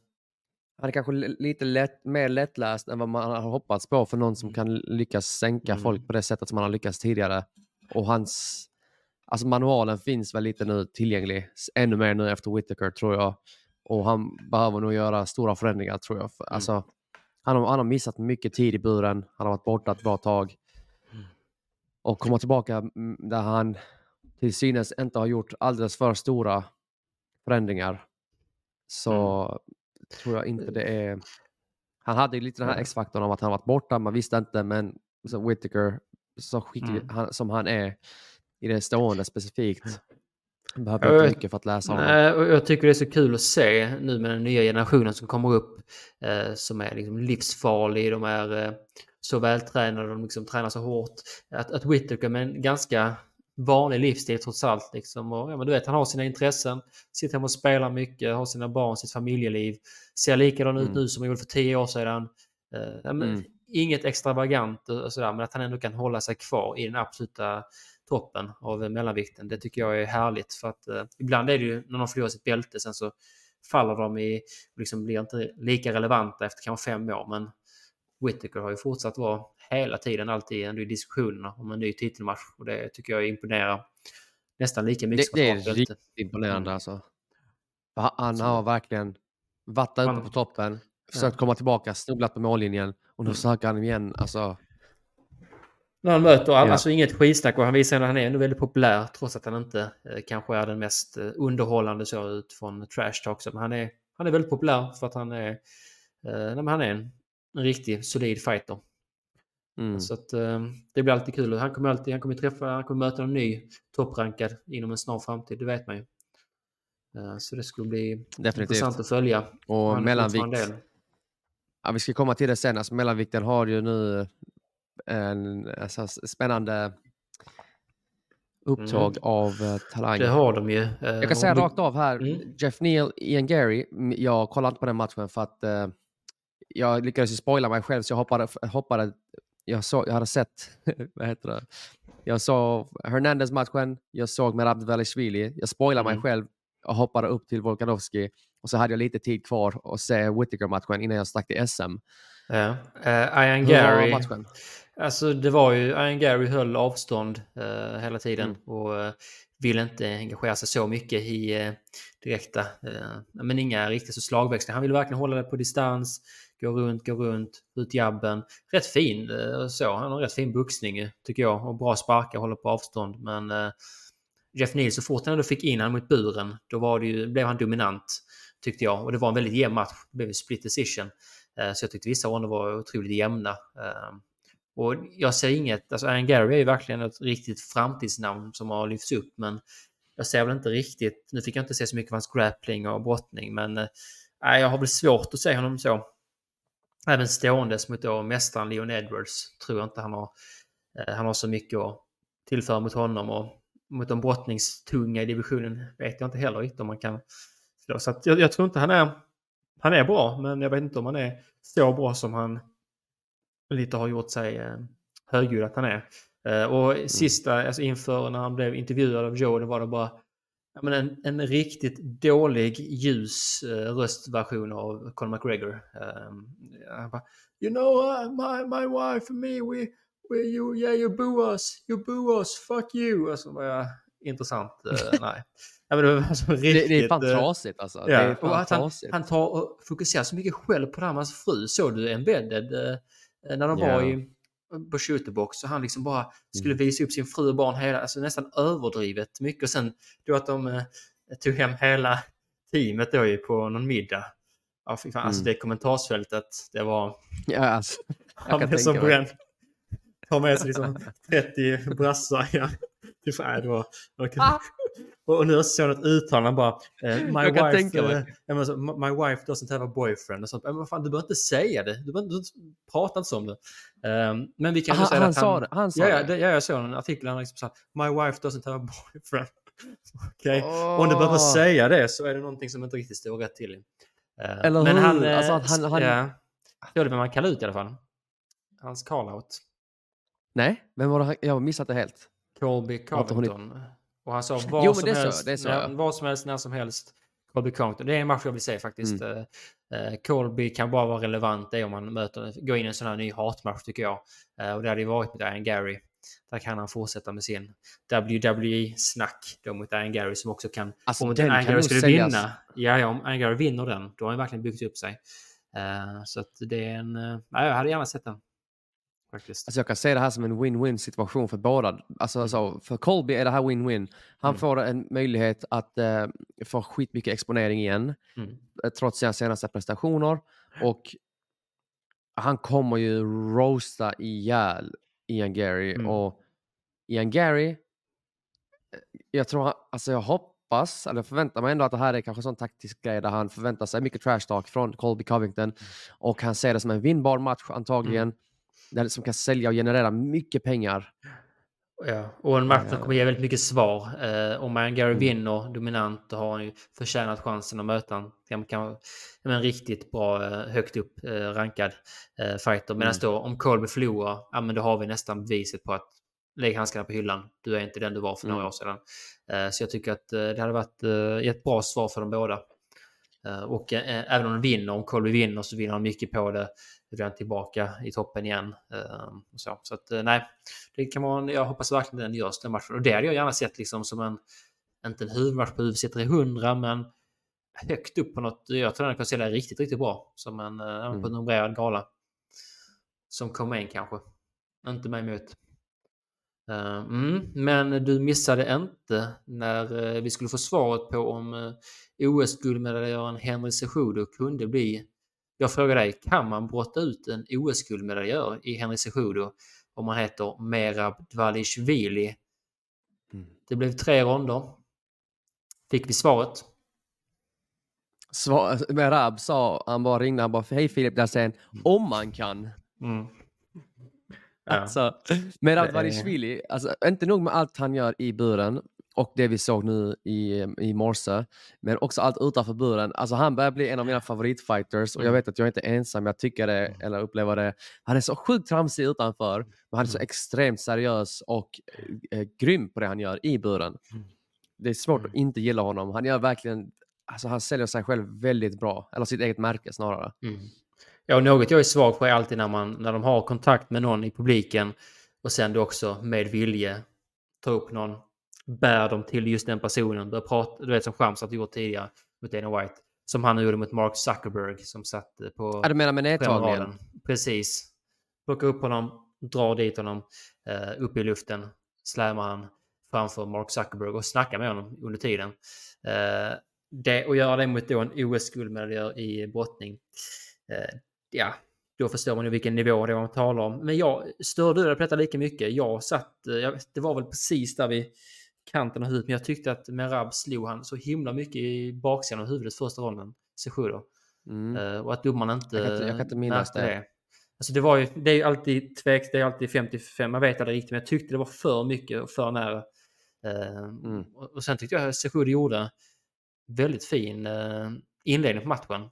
Han är kanske li- lite lätt, mer lättläst än vad man har hoppats på för någon som kan lyckas sänka Mm. folk på det sättet som han har lyckats tidigare. Och hans... alltså manualen finns väl lite nu tillgänglig, ännu mer nu efter Whittaker tror jag. Och han behöver nog göra stora förändringar tror jag. För, Alltså, han, har, han har missat mycket tid i buren, han har varit borta ett bra tag. Och komma tillbaka mm, där han till synes inte har gjort alldeles för stora förändringar. Så tror jag inte det är... Han hade ju lite den här. X-faktorn om att han varit borta, man visste inte, men så Whittaker, så skicklig Mm. han, som han är i det stående specifikt, behöver Jag inte mycket för att läsa honom. Nej, och jag tycker det är så kul att se nu med den nya generationen som kommer upp eh, som är liksom livsfarlig, de är eh, så vältränade, de liksom tränar så hårt. Att, att Whittaker med en ganska vanlig livsstil trots allt liksom. Och, ja, men du vet, han har sina intressen, sitter hemma och spelar mycket, har sina barn, sitt familjeliv. Ser likadan ut Mm. nu som han gjorde för tio år sedan. Eh, ja, men, Mm. Inget extravagant och sådär, men att han ändå kan hålla sig kvar i den absoluta toppen av mellanvikten. Det tycker jag är härligt för att eh, ibland är det ju när de förlorar sitt bälte sen så faller de i och liksom blir inte lika relevanta efter kanske fem år. Men Whittaker har ju fortsatt vara hela tiden alltid ändå i diskussionerna om en ny titelmatch och det tycker jag imponerar nästan lika mycket Det, det är riktigt imponerande Mm. alltså. Han, har verkligen varit där uppe på toppen, försökt komma tillbaka, snubblat på mållinjen och nu Mm. försöker han igen. Alltså, När han möter, Ja. alltså inget skitsnack och han visar att han är ändå väldigt populär trots att han inte eh, kanske är den mest eh, underhållande så utifrån trash talk. Men han är, han är väldigt populär för att han är, eh, nej, han är en, en riktig solid fighter. mm. Så att, eh, det blir alltid kul. Han kommer alltid han kommer träffa, han kommer möta en ny topprankad inom en snar framtid, det vet man ju. Eh, så det skulle bli Definitivt. intressant att följa. Och mellanvikt. Ja, vi ska komma till det sen. Alltså, mellanvikten har ju nu en alltså, spännande upptag av uh, talanger. Mm. Det har de ju. eh, Jag kan säga och det- rakt av här, Mm. Jeff Neal, Ian Gary, jag kollade inte på den matchen för att eh, jag lyckades ju spoila mig själv så jag hoppade, hoppade jag, såg, jag hade sett, vad heter det, jag såg Hernandez-matchen, jag såg med Abdvelishvili, jag spoilade Mm. mig själv och hoppade upp till Volkanovski och så hade jag lite tid kvar att se Whittaker-matchen innan jag stack till SM. Ja. Uh, Ian Gary. matchen? Alltså det var ju, Ian Gary höll avstånd eh, hela tiden Mm. och eh, ville inte engagera sig så mycket i eh, direkta, men inga riktigt så slagväxlingar. Han ville verkligen hålla det på distans, gå runt, gå runt, ut jabben. Rätt fin så, han har rätt fin boxning tycker jag och bra sparkar, håller på avstånd. Men Jeff Neal, så fort han ändå fick in han mot buren, då var det ju, blev han dominant, tyckte jag. Och det var en väldigt jämn match, det blev split decision. Eh, så jag tyckte vissa ronder var otroligt jämna. Eh, och jag ser inget, alltså Aaron Gary är ju verkligen ett riktigt framtidsnamn som har lyfts upp men jag ser väl inte riktigt, nu fick jag inte se så mycket av hans grappling och brottning men äh, jag har väl svårt att se honom så. Även ståendes mot då mästaren Leon Edwards tror jag inte han har, äh, han har så mycket att tillföra mot honom och mot de brottningstunga i divisionen vet jag inte heller riktigt om man kan slå. Så jag, jag tror inte han är, han är bra men jag vet inte om han är så bra som han lite har gjort sig eh, högljudd att han är. Eh, och sista, alltså inför när han blev intervjuad av Joe, det var det bara men en, en riktigt dålig ljus eh, röstversion av Conor McGregor. Eh, han bara, you know, uh, my, my wife and me, we you, yeah, you boo us, you boo us, fuck you. Alltså, var jag, intressant, eh, nej. Ja, men det var så riktigt, det är fan eh, trasigt alltså. Ja, och fan att han, han tar och fokuserar så mycket själv på det här med hans fru. Såg du Embedded eh, när de var Ja. i, på shooterbox och han liksom bara skulle Mm. visa upp sin fru och barn hela, alltså nästan överdrivet mycket. Och sen då att de eh, tog hem hela teamet då ju på någon middag. Ja, fy fan, Alltså Mm. det kommentarsfältet, det var... Ja, alltså, Han kan blev mig. bränd. Har med sig liksom 30 brassar. Ja. Det, var, det var, var kul. Och nu jag ett uttalande bara... eh, my Jag wife, eh, så, my wife doesn't have a boyfriend. Och sånt. Men vad fan, du behöver inte säga det. Du behöver inte prata inte om det. Ehm, men vi kan han, säga han att sa det. Han sa Ja, det. ja, jag såg en artikel där han liksom sa My wife doesn't have a boyfriend. Okej, om du behöver Åh. säga det så är det någonting som inte riktigt står rätt till. Eh, Eller men hur? han, eh, Alltså han- han- Ja, det var det man kallar ut i alla fall. Hans call-out. Nej, vem var det? Jag har missat det helt. Colby Covington. Och han sa vad Jo, som helst, det sa när, jag. vad som helst, när som helst. Colby Covington. Det är en match jag vill se faktiskt. Mm. Eh, eh, Colby kan bara vara relevant det om man möter, går in i en sån här ny hatmatch tycker jag. Eh, och det hade ju varit med Ian Gary. där kan han fortsätta med sin WWE-snack då mot Ian Gary som också kan... Alltså, om den Ian Gary skulle säljas. vinna, ja, ja, om Ian Gary vinner den, då har han verkligen byggt upp sig. Eh, så att det är en... Uh, jag hade gärna sett den. Faktiskt. Alltså jag kan se det här som en win-win situation för båda. Alltså, Mm. så, för Colby är det här win-win. Han Mm. får en möjlighet att eh, få skitmycket exponering igen, Mm. eh, trots sina senaste prestationer. Och han kommer ju roasta ihjäl Ian Gary. Mm. Och Ian Gary, eh, jag tror, han, alltså jag hoppas, eller förväntar mig ändå att det här är kanske en sån taktisk grej där han förväntar sig mycket trash talk från Colby Covington. Och han ser det som en vinnbar match antagligen. Där, som kan sälja och generera mycket pengar. Ja, och en match som Ja. kommer ge väldigt mycket svar. Eh, om Ian Gary Mm. vinner dominant då har han ju förtjänat chansen att möta en, kan, kan, en riktigt bra, eh, högt upp eh, rankad eh, fighter. Medan Mm. då om Colby förlorar, ja men då har vi nästan beviset på att lägg handskarna på hyllan. Du är inte den du var för några Mm. år sedan. Eh, så jag tycker att eh, det hade varit eh, ett bra svar för dem båda. Eh, och eh, även om de vinner, om Colby vinner så vinner han mycket på det. Är han tillbaka i toppen igen. Eh, och så så att, eh, nej, det kan man, jag hoppas verkligen den görs den matchen. Och det hade jag gärna sett liksom som en, inte en huvudmatch på UFC 300, men högt upp på något. Jag tror den kan sälja riktigt, riktigt bra. Som en, eh, på en numrerad gala. Som main kanske. Inte mig emot. Eh, mm, men du missade inte när eh, vi skulle få svaret på om uh, OS-guldmedaljören Henry Cejudo kunde bli... Jag frågar dig, kan man brotta ut en OS-guldmedaljör i Henry Cejudo om man heter Merab Dvalishvili? Mm. Det blev tre ronder. Fick vi svaret? Svar, Merab sa, han bara ringde, han bara hej Filip Dahlsten, om man kan. Mm. Ja. Alltså, Merab Dvalishvili, alltså, inte nog med allt han gör i buren och det vi såg nu i, i morse, men också allt utanför buren. Alltså han börjar bli en av mina favoritfighters och jag Mm. vet att jag inte är ensam, jag tycker det, eller upplever det. Han är så sjukt tramsig utanför, men han är så Mm. extremt seriös och eh, grym på det han gör i buren. Mm. Det är svårt Mm. att inte gilla honom. Han gör verkligen, alltså han säljer sig själv väldigt bra, eller sitt eget märke snarare. Mm. Ja, något jag är svag på är alltid när, man, när de har kontakt med någon i publiken och sen då också med vilje tar upp någon, bär dem till just den personen, börjar prata, du vet som Shamsat gjort tidigare mot Dana White. Som han gjorde mot Mark Zuckerberg som satt eh, på Ja, du menar med nedtagningen? Precis. Plockar upp honom, drar dit honom eh, upp i luften, slammar han framför Mark Zuckerberg och snackar med honom under tiden. Eh, det, och göra det mot då en OS-guldmedaljör i brottning. Eh, ja, då förstår man ju vilken nivå det är man talar om. Men jag störde du dig på detta lika mycket? Jag satt, eh, jag, det var väl precis där vid kanten av huvudet, men jag tyckte att Merab slog han så himla mycket i baksidan av huvudet första ronden, Sejudo. Mm. Eh, och att domaren inte Jag kan inte- jag kan inte minnas märkte det. Alltså det, var ju, det är ju alltid tvek, det är alltid 55, man vet aldrig riktigt, men jag tyckte det var för mycket och för nära. Eh, Mm. och, sen tyckte jag att Sejudo gjorde väldigt fin eh, inledning på matchen.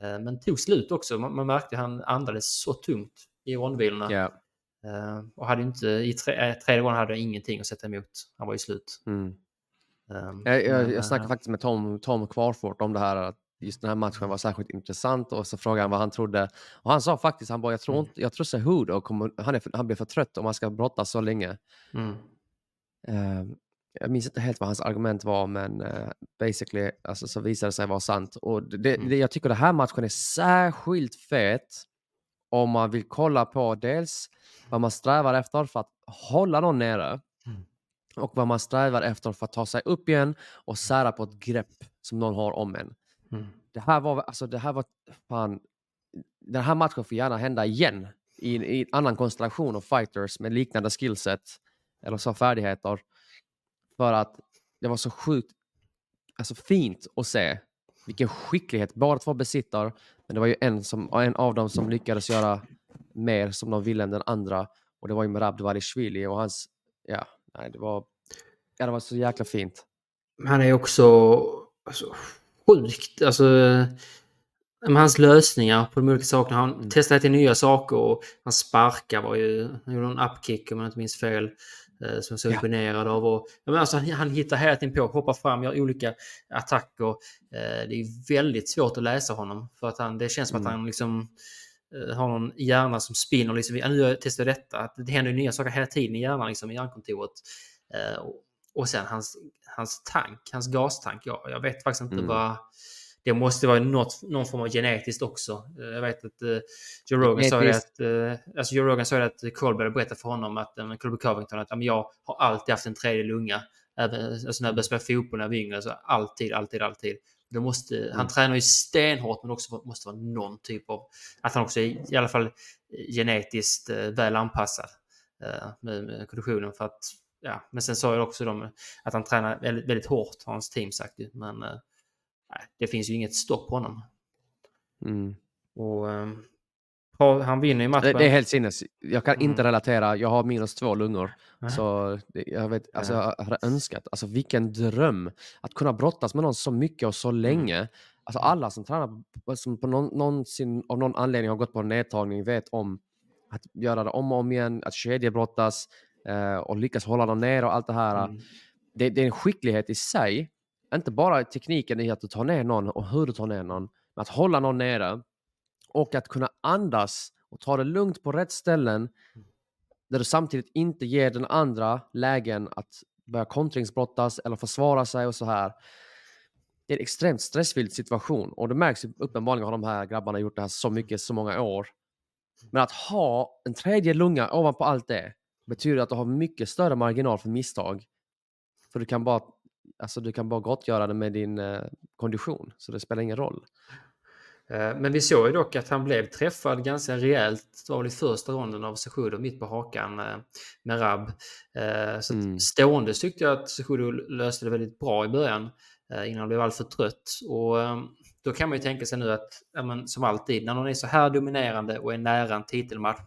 Men tog slut också, man, man märkte att han andades så tungt i rondvilorna. Ja. Eh, och hade inte, i tre, eh, tredje gången hade han ingenting att sätta emot. Han var ju slut. Mm. Eh, Jag, jag, jag snackade eh, faktiskt med Tom, Tom Kvarfort om det här, att just den här matchen var särskilt intressant och så frågade han vad han trodde. Och han sa faktiskt, han bara, jag tror, Mm. inte, jag tror Cejudo kommer, han, är han blir för trött om han ska brottas så länge. Mm, Eh, jag minns inte helt vad hans argument var, men eh, basically alltså, så visade det sig vara sant. Och det, Mm. det, jag tycker den här matchen är särskilt fet om man vill kolla på dels vad man strävar efter för att hålla någon nere Mm. och vad man strävar efter för att ta sig upp igen och sära på ett grepp som någon har om en. mm, Det här var, alltså det här var, fan, den här matchen får gärna hända igen i, i en annan konstellation av fighters med liknande skillset eller så färdigheter. För att det var så sjukt alltså fint att se vilken skicklighet båda två besitter. Men det var ju en, som, en av dem som lyckades göra mer som de ville än den andra. Och det var ju Merab Dvalishvili och hans, ja, nej, det var, ja, det var så jäkla fint. han är också alltså, sjukt, alltså med hans lösningar på de olika sakerna. Han Mm. testar lite nya saker och han sparkar var ju, han gjorde en upkick om jag inte minns fel. eh, Som jag såg Ja. imponerad av. Och, ja, men alltså, han, han hittar hela tiden på, hoppar fram, gör olika attacker. Eh, Det är väldigt svårt att läsa honom. För att han, det känns som Mm. att han liksom har någon hjärna som spinner. Liksom, "Ja, nu har jag detta. Att det händer ju nya saker hela tiden i hjärnan, liksom, i hjärnkontoret. Eh, och, och sen hans, hans tank, hans gastank. Ja, jag vet faktiskt inte Mm. vad... Det måste vara något, någon form av genetiskt också. Eh, Jag vet att eh, Joe Rogan sa det att, eh, alltså Joe Rogan sa det att Colbert berättade för honom att, eh, Colbert Covington, att jag har alltid haft en tredje lunga. Även, alltså när jag började spela fotboll när jag var yngre, så alltid, alltid, alltid. Det måste, Mm. Han tränar ju stenhårt men också måste vara någon typ av... Att han också är i alla fall genetiskt eh, väl anpassad eh, med, med konditionen. För att, ja. Men sen sa jag också de, att han tränar väldigt, väldigt hårt, har hans team sagt. ju. Men eh, nej, det finns ju inget stopp på honom. Mm. Och, eh, ha- han vinner ju matchen. Det, det är helt sinnes. Jag kan inte Mm. relatera. Jag har minus två lungor. Nej. Så jag, vet, alltså, Ja. jag hade önskat, alltså vilken dröm att kunna brottas med någon så mycket och så Mm. länge. Alltså alla som tränar, som på någon, någonsin, av någon anledning har gått på en nedtagning vet om att göra det om och om igen, att kedjebrottas eh, och lyckas hålla dem ner och allt det här. Mm. Det, det är en skicklighet i sig. Inte bara tekniken i att du tar ner någon och hur du tar ner någon, men att hålla någon nere och att kunna andas och ta det lugnt på rätt ställen där du samtidigt inte ger den andra lägen att börja kontringsbrottas eller försvara sig och så här. Det är en extremt stressfylld situation och det märks ju uppenbarligen har de här grabbarna gjort det här så mycket, så många år. Men att ha en tredje lunga ovanpå allt det betyder att du har mycket större marginal för misstag. För du kan bara, alltså du kan bara gottgöra det med din eh, kondition, så det spelar ingen roll. Eh, Men vi såg ju dock att han blev träffad ganska rejält. Det var väl i första ronden av Cejudo mitt på hakan eh, med Rab. Eh, Så Mm. stående tyckte jag att Cejudo löste det väldigt bra i början innan han blev alltför trött. Och då kan man ju tänka sig nu att, men, som alltid, när någon är så här dominerande och är nära en titelmatch,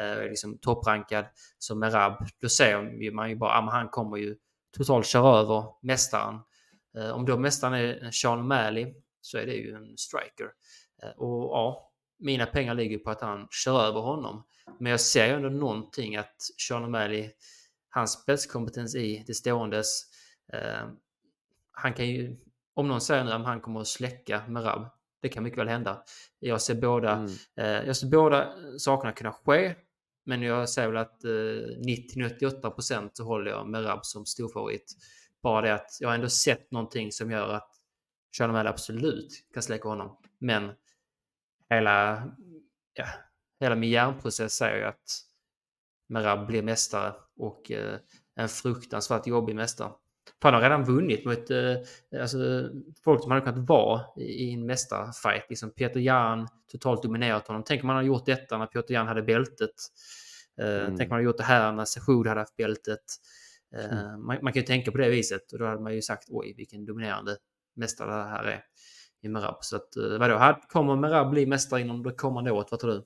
är liksom topprankad som med Rab, då ser man ju bara att han kommer ju totalt köra över mästaren. Om då mästaren är Sean O'Malley så är det ju en striker. Eh, Och ja, mina pengar ligger på att han kör över honom. Men jag ser ju ändå någonting att Sean O'Malley, hans spetskompetens i det ståendes, eh, han kan ju, om någon säger nu att han kommer att släcka med Rab, det kan mycket väl hända. Jag ser båda, Mm. eh, jag ser båda sakerna kunna ske, men jag säger väl att eh, 90-98% så håller jag med Rab som storfavorit. Bara det att jag har ändå sett någonting som gör att Sean O'Malley absolut kan släcka honom. Men hela, ja, hela min hjärnprocess säger ju att Merab blir mästare och eh, en fruktansvärt jobbig mästare. För han har redan vunnit mot eh, alltså, folk som hade kunnat vara i, i en mästarfight. Liksom Peter Jan totalt dominerat honom. Tänk om man hade gjort detta när Peter Jan hade bältet. Eh, Mm. Tänk om man hade gjort det här när Sejoud hade haft bältet. Eh, Mm. man, man kan ju tänka på det viset och då hade man ju sagt oj vilken dominerande mästare det här är i Merab. Så att, eh, vadå, här kommer Merab bli mästare inom det kommande året? Vad tror du?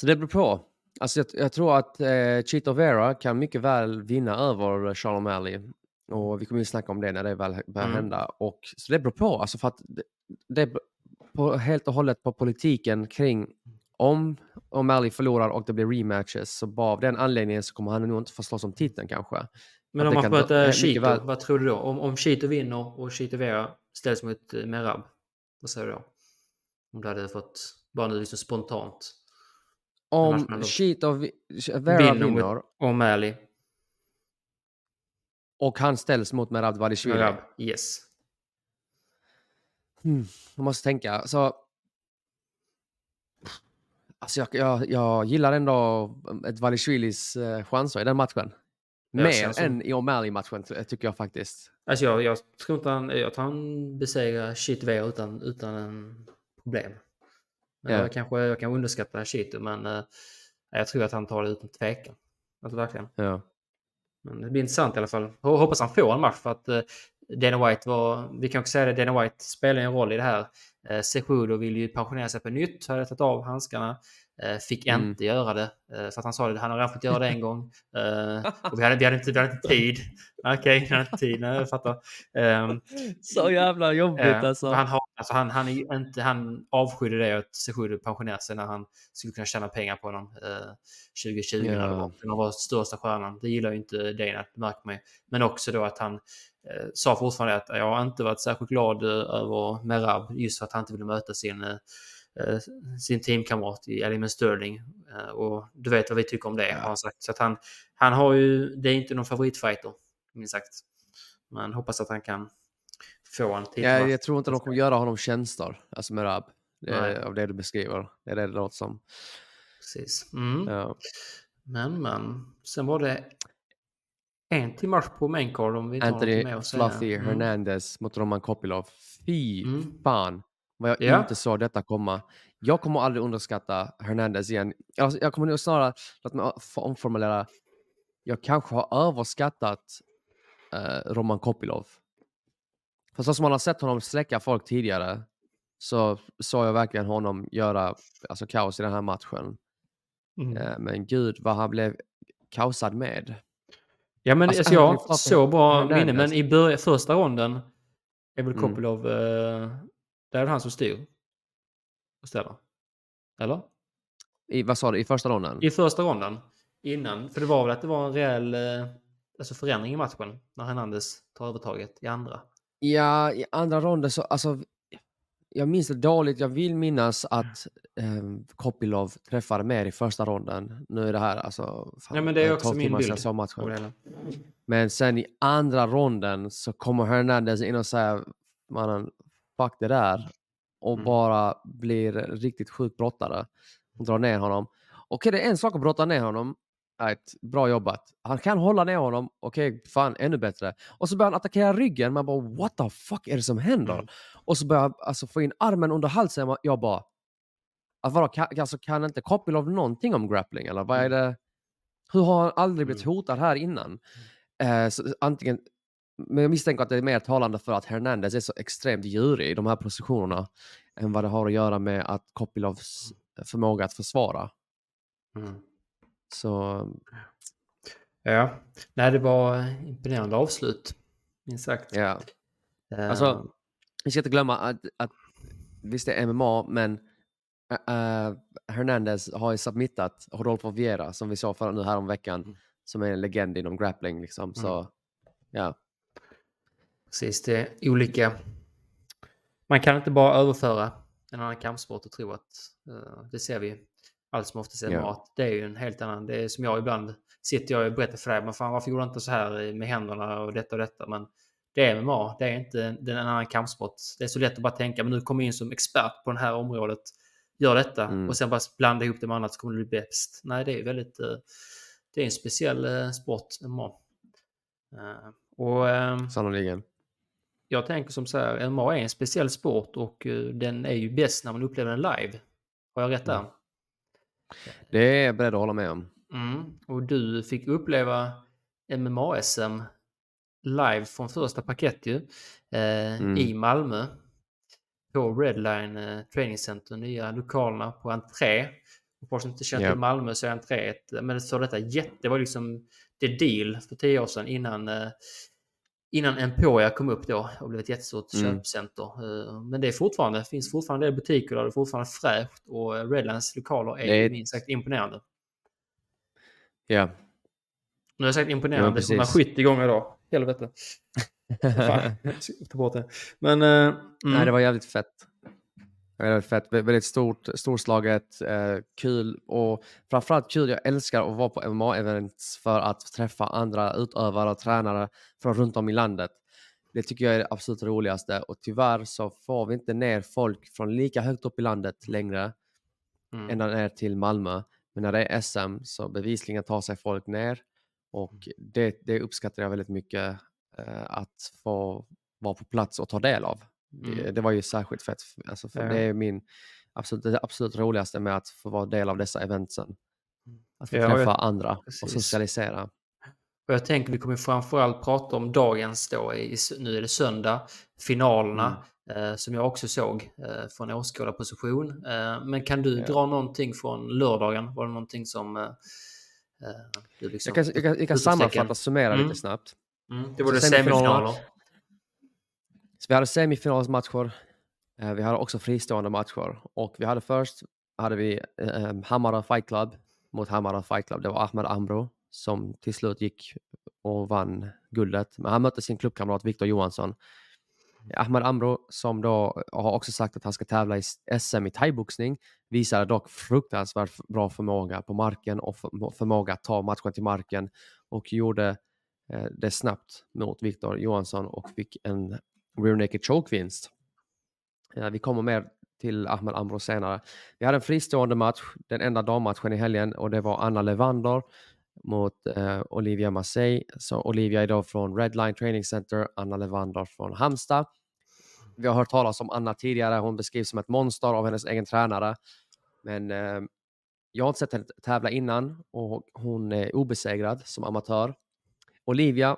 Så det beror på. Alltså jag, jag tror att eh, Chito Vera kan mycket väl vinna över Sean O'Malley. Och vi kommer ju snacka om det när det väl börjar Mm. hända. Och, så det beror på. Alltså för att det, det på, helt och hållet på politiken kring om O'Malley förlorar och det blir rematches. Så bara av den anledningen så kommer han nog inte få slåss om titeln kanske. Men om man möta mycket Chito, väl- vad tror du då? Om, om Chito vinner och Chito Vera ställs mot eh, Merab, vad säger du då? Om du hade fått, bara nu liksom spontant, Om Chito Vera vinner vinner, mot O'Malley, och han ställs mot Merab Dvalishvili. Merab, yes. Hmm, jag måste tänka. Så, alltså jag, jag, jag gillar ändå Dvalishvilis eh, chanser i den matchen. Mer som- än i O'Malley-matchen ty- tycker jag faktiskt. Alltså jag, jag tror inte han, jag tror han besegrar Chito Vera utan, utan en problem. Ja. jag, kanske, jag kan underskatta Chito, men eh, jag tror att han tar det utan tvekan. Alltså verkligen. Ja. Men det blir intressant i alla fall. H- Hoppas han får en match för att eh, Dana White var, vi kan också säga det, Dana White spelar en roll i det här. Eh, Cejudo vill ju pensionera sig på nytt, hade tagit av handskarna. Eh, fick Mm. inte göra det. Eh, för att han sa det, han har redan fått göra det en gång. Eh, och vi hade, vi hade, inte, vi hade inte tid. Okej, vi hade inte tid, nej, jag fattar. Ehm, Så jävla jobbigt Eh, alltså. Han, har, alltså han, han, är inte, han avskydde det att Sejudo pensionerade sig när han skulle kunna tjäna pengar på honom eh, 2020 när det Ja. var. När han var största stjärnan. Det gillar ju inte Dana, det märker man ju. Men också då att han eh, sa fortfarande att jag har inte varit särskilt glad över Merab just för att han inte ville möta sin, sin teamkamrat i Elliman Sterling. Eh, och du vet vad vi tycker om det, har han sagt. Så att han, han har ju, det är inte någon favoritfighter, minst sagt. Men hoppas att han kan få en Ja, titelmatch. jag tror inte de kommer göra honom tjänster, alltså med Rab. Av det du beskriver. Det är det det låter som. Precis. Mm. Ja. Men, men. Sen var det en till match på main card om vi inte har Anthony något mer att säga. Fluffy Mm. Hernandez mot Roman Kopilov. Fy Mm. fan vad jag Ja. inte såg detta komma. Jag kommer aldrig underskatta Hernandez igen. Alltså, jag kommer nog snarare, låt mig omformulera, jag kanske har överskattat eh, Roman Kopilov. För så som man har sett honom släcka folk tidigare så såg jag verkligen honom göra alltså, kaos i den här matchen. Mm. Eh, men gud vad han blev kaosad med. Ja, men Alltså, alltså, jag har så bra minne, men i början, första ronden är väl Mm. Kopilov, eh, där är det han som styr och ställer. Eller? I, vad sa du, i första ronden? I första ronden, innan, för det var väl att det var en rejäl eh, alltså förändring i matchen när Hernandez tar övertaget i andra. Ja, i andra ronden så, alltså, jag minns det dåligt. Jag vill minnas att eh, Kopilov träffade mer i första ronden. Nu är det här alltså... Fan, Ja, men det är också 12 min bild. Men sen i andra ronden så kommer Hernandez in och säger mannen, fuck det där. Och Mm. bara blir riktigt sjukt brottare. Och drar ner honom. Okej, det är en sak att brotta ner honom. Right, bra jobbat. Han kan hålla ner honom. Okej, fan ännu bättre. Och så börjar han attackera ryggen. Man bara what the fuck är det som händer? Mm. Och så börjar han alltså, få in armen under halsen. Jag bara... Att vadå, kan, alltså, kan inte Kopilov någonting om grappling? Eller vad är det? Hur har han aldrig blivit Mm. hotad här innan? Eh, så, antingen, men jag misstänker att det är mer talande för att Hernandez är så extremt djurig i de här positionerna än vad det har att göra med att Kopilovs förmåga att försvara. Mm. Så Ja, nej det var eh, imponerande avslut. Minst sagt. ja, alltså vi ska inte glömma att, att visst det är MMA, men äh, Hernandez har ju submittat Rodolfo Viera som vi såg för nu här om veckan Mm. som är en legend inom grappling liksom. Så ja, Precis, det är olika. Man kan inte bara överföra en annan kampsport och tro att eh, det ser vi allt som oftast är Ja. mat. Det är ju en helt annan. Det är som jag ibland sitter jag och berättar för dig. Men fan varför gjorde jag inte så här med händerna och detta och detta. Men det är MMA. Det är inte det är en annan kampsport. Det är så lätt att bara tänka men nu kommer jag in som expert på det här området. Gör detta Mm. och sen bara blanda ihop det med annat så kommer du bli bäst. Nej, det är väldigt... eh, Det är en speciell eh, sport, MMA. Och ehm, sannoliken. Jag tänker som så här, MMA är en speciell sport och eh, den är ju bäst när man upplever den live. Har jag rätt där? Det är jag beredd att hålla med om. Mm. Och du fick uppleva MMA-SM live från första paket ju. Eh, Mm. I Malmö. På Redline eh, Training Center, nya lokalerna på entré. Och folk som inte känner till Malmö så är entré ett, men så detta jätte, det var liksom det deal för tio år sedan innan eh, Innan Emporia kom upp då och blev ett jättestort Mm. köpcenter. Eh, Men det är fortfarande, finns fortfarande del butiker där det är fortfarande fräscht och eh, Redlines lokaler är Det minst sagt imponerande. Ja. Nu har jag sagt imponerande Ja, precis. 170 gånger idag. Helvete. Fan, ta bort det. Men... mm. Nej, det var jävligt fett. Väldigt fett, Vä- väldigt stort, storslaget, eh, kul och framförallt kul. Jag älskar att vara på MMA-events för att träffa andra utövare och tränare från runt om i landet. Det tycker jag är det absolut roligaste och tyvärr så får vi inte ner folk från lika högt upp i landet längre Mm. ända ner till Malmö. Men när det är SM så bevisligen tar sig folk ner och det, det uppskattar jag väldigt mycket eh, att få vara på plats och ta del av. Det, Mm. det var ju särskilt fett. Alltså för Ja. Det är min absolut, det absolut roligaste med att få vara del av dessa eventsen. Att få Ja, träffa jag- andra och precis. socialisera. Och jag tänker vi kommer framförallt prata om dagens då, i, nu är det söndag, finalerna Mm. eh, som jag också såg eh, från åskådarposition. Eh, men kan du Ja. dra någonting från lördagen? Var det någonting som eh, eh, du liksom... Jag kan, jag kan, jag kan sammanfatta och summera Mm. lite snabbt. Mm, det var det semifinaler. Så vi hade semifinalsmatcher. Eh, vi hade också fristående matcher. Och vi hade först hade vi eh, Hammarö Fight Club mot Hammarö Fight Club. Det var Ahmed Ambro som till slut gick och vann guldet. Men han mötte sin klubbkamrat Viktor Johansson. Ahmad Amro, som då har också sagt att han ska tävla i SM i thaiboxning, visade dock fruktansvärt bra förmåga på marken och förmåga att ta matchen till marken och gjorde eh, det snabbt mot Viktor Johansson och fick en rear naked choke-vinst. Eh, vi kommer mer till Ahmed Amro senare. Vi hade en fristående match, den enda dammatchen i helgen och det var Anna Levander mot eh, Olivia Massey. Så Olivia är då från Redline Training Center, Anna Levander från Halmstad. Vi har hört talas om Anna tidigare, hon beskrivs som ett monster av hennes egen tränare. Men eh, jag har inte sett henne tävla innan och hon är obesegrad som amatör. Olivia,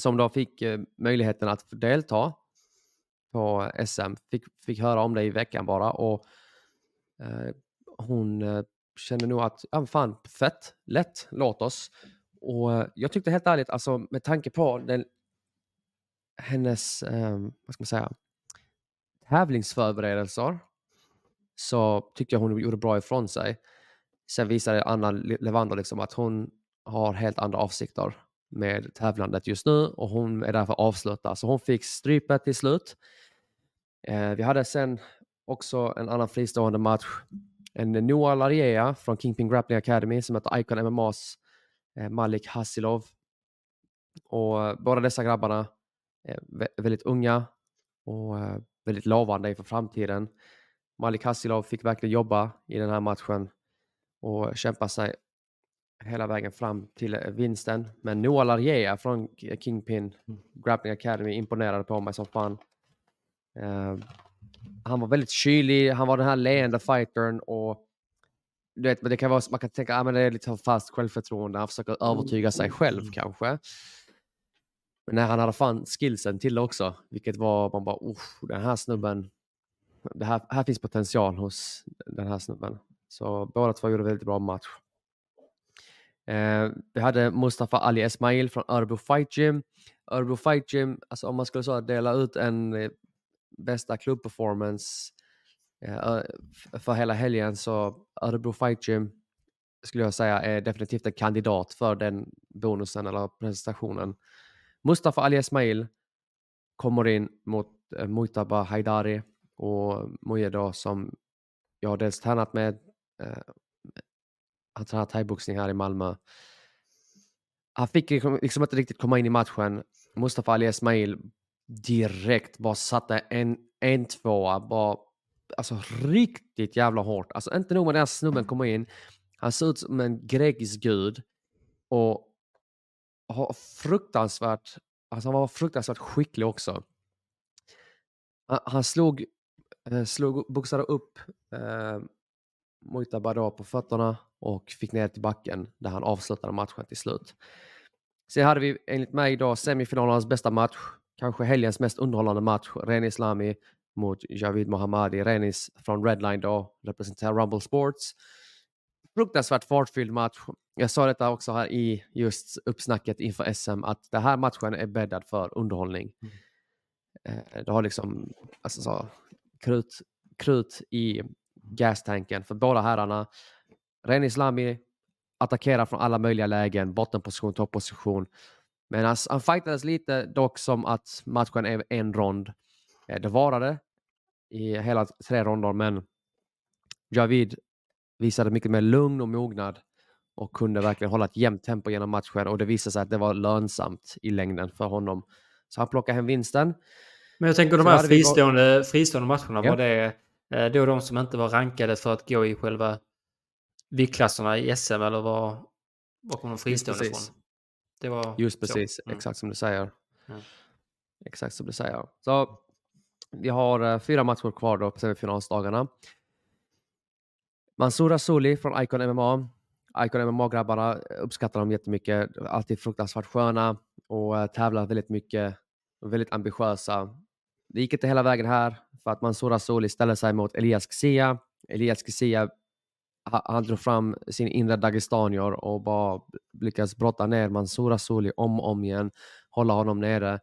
som då fick eh, möjligheten att delta på SM, fick, fick höra om det i veckan bara och eh, hon eh, kände nog att, ja fan, fett, lätt, låt oss. Och eh, jag tyckte helt ärligt, alltså med tanke på den, hennes, eh, vad ska man säga, tävlingsförberedelser så tyckte jag hon gjorde bra ifrån sig. Sen visade Anna Levander liksom att hon har helt andra avsikter med tävlandet just nu och hon är därför avslutad. Så hon fick strypet till slut. Eh, vi hade sen också en annan fristående match. En Noah Lariea från Kingpin Grappling Academy som heter Icon MMAs eh, Malik Hasilov. Och eh, båda dessa grabbarna är väldigt unga och eh, väldigt lovande inför framtiden. Malik Hasilov fick verkligen jobba i den här matchen och kämpa sig hela vägen fram till eh, vinsten. Men Noah Largea från Kingpin mm. Grappling Academy imponerade på mig som fan. Uh, han var väldigt kylig, han var den här leende fightern och du vet, men det kan vara, man kan tänka att ah, det är lite fast självförtroende, han försöker övertyga sig själv mm. kanske. Men när han hade fan skillsen till det också, vilket var, man bara, den här snubben, det här, här finns potential hos den här snubben. Så båda två gjorde väldigt bra match. Eh, vi hade Mustafa Ali Esmail från Örebro Fight Gym. Örebro Fight Gym, alltså om man skulle så dela ut en eh, bästa klubbperformance eh, för hela helgen så Örebro Fight Gym skulle jag säga är definitivt en kandidat för den bonusen eller presentationen. Mustafa Ali Esmail kommer in mot eh, Mujtaba Haidari och Muje då som jag har dels tränat med eh, Alltså, han tränar thaiboxning här i Malmö. Han fick liksom, liksom, inte riktigt komma in i matchen. Mustafa Ali Esmail direkt bara satte en, en tvåa, bara alltså riktigt jävla hårt. Alltså inte nog med den här snubben kommer in, han ser ut som en grekisk gud och har fruktansvärt, alltså han var fruktansvärt skicklig också. Han, han slog, eh, slog, boxade upp eh, Mujtaba på fötterna och fick ner till backen där han avslutade matchen till slut. Sen hade vi enligt mig då semifinalernas bästa match, kanske helgens mest underhållande match, Reni Islami mot Javid Mohammadi. Renis från Redline då representerar Rumble Sports. Fruktansvärt fartfylld match. Jag sa detta också här i just uppsnacket inför SM att den här matchen är bäddad för underhållning. Mm. Eh, det har liksom alltså så, krut, krut i gastanken för båda herrarna. Ren Islami attackerar från alla möjliga lägen, bottenposition, topposition. Men han, han fightades lite dock som att matchen är en rond. Eh, det varade i hela tre ronder, men Javid visade mycket mer lugn och mognad och kunde verkligen hålla ett jämnt tempo genom matchen och det visade sig att det var lönsamt i längden för honom. Så han plockade hem vinsten. Men jag tänker de här fristående, fristående matcherna, ja. var det Eh, då de som inte var rankade för att gå i själva viktklasserna i SM eller var, var kom de fristående ifrån? Det var Just precis, mm. exakt som du säger. Mm. Exakt som du säger. Så vi har uh, fyra matcher kvar då på semifinalsdagarna. Mansour Rasuli från Icon MMA. Icon MMA-grabbarna uppskattar dem jättemycket. Alltid fruktansvärt sköna och uh, tävlar väldigt mycket. Väldigt ambitiösa. Det gick inte hela vägen här för att Mansour Rasuli ställer sig mot Elias Xia. Elias Xia han drog fram sin inre dagestanier och bara lyckades brotta ner Mansour Asuli om och om igen, hålla honom nere.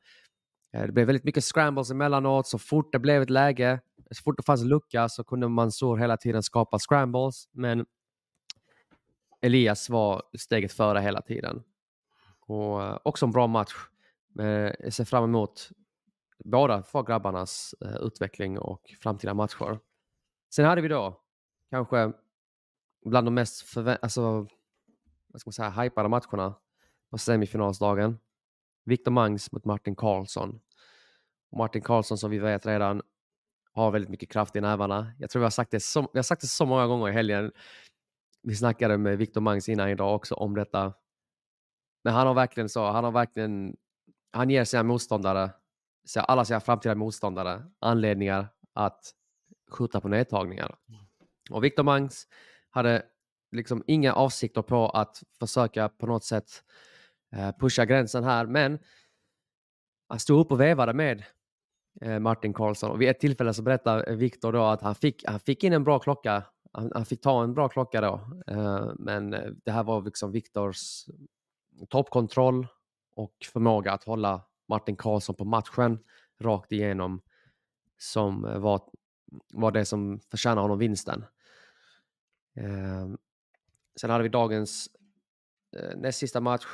Eh, det blev väldigt mycket scrambles emellanåt, så fort det blev ett läge, så fort det fanns en lucka så kunde Mansour hela tiden skapa scrambles, men Elias var steget före hela tiden. Och eh, också en bra match. Eh, jag ser fram emot båda två grabbarnas utveckling och framtida matcher. Sen hade vi då kanske bland de mest förvä- alltså, vad ska man säga, hypade matcherna på semifinalsdagen. Victor Mangs mot Martin Karlsson. Och Martin Karlsson som vi vet redan har väldigt mycket kraft i nävarna. Jag tror vi har sagt det så, vi har sagt det så många gånger i helgen. Vi snackade med Victor Mangs innan idag också om detta. Men han har verkligen så, han har verkligen, han ger sina motståndare, alla sina framtida motståndare anledningar att skjuta på nedtagningar. Och Victor Mangs hade liksom inga avsikter på att försöka på något sätt eh, pusha gränsen här, men han stod upp och vevade med eh, Martin Karlsson och vid ett tillfälle så berättar eh, Viktor då att han fick, han fick in en bra klocka. Han, han fick ta en bra klocka då, men det här var liksom Viktors toppkontroll och förmåga att hålla Martin Karlsson på matchen rakt igenom som var, var det som förtjänar honom vinsten. Eh, sen hade vi dagens eh, näst sista match,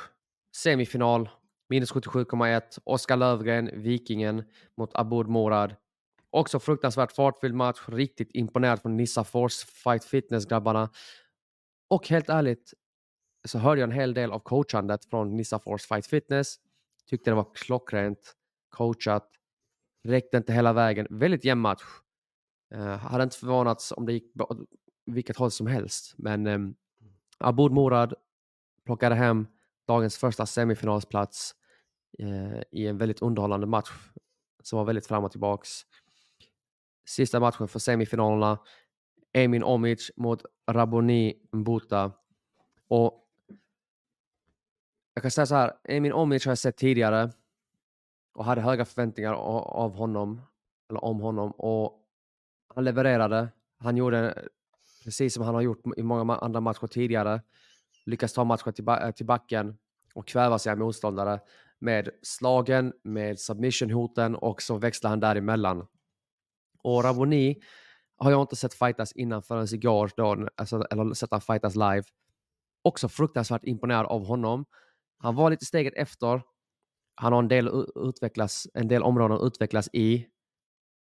semifinal, minus 77,1. Oskar Lövgren, Vikingen mot Aboud Morad. Också fruktansvärt fartfylld match, riktigt imponerad från Nissa Force Fight Fitness-grabbarna. Och helt ärligt så hörde jag en hel del av coachandet från Nissa Force Fight Fitness. Tyckte det var klockrent, coachat, räckte inte hela vägen. Väldigt jämn match. Uh, hade inte förvånats om det gick vilket håll som helst, men um, Aboud Morad plockade hem dagens första semifinalsplats eh, i en väldigt underhållande match som var väldigt fram och tillbaks. Sista matchen för semifinalerna. Emin Omic mot Raboni Mbuta. Och jag kan säga så här, Emin Omic har jag sett tidigare och hade höga förväntningar av honom, eller om honom, och han levererade. Han gjorde precis som han har gjort i många andra matcher tidigare. Lyckas ta matchen till, ba- eh, till backen och kväva sina motståndare med slagen, med submission-hoten och så växlar han däremellan. Och Raboni har jag inte sett fightas innan förrän igår, då, alltså, eller sett han fightas live. Också fruktansvärt imponerad av honom. Han var lite steget efter. Han har en del, utvecklas, en del områden att utvecklas i.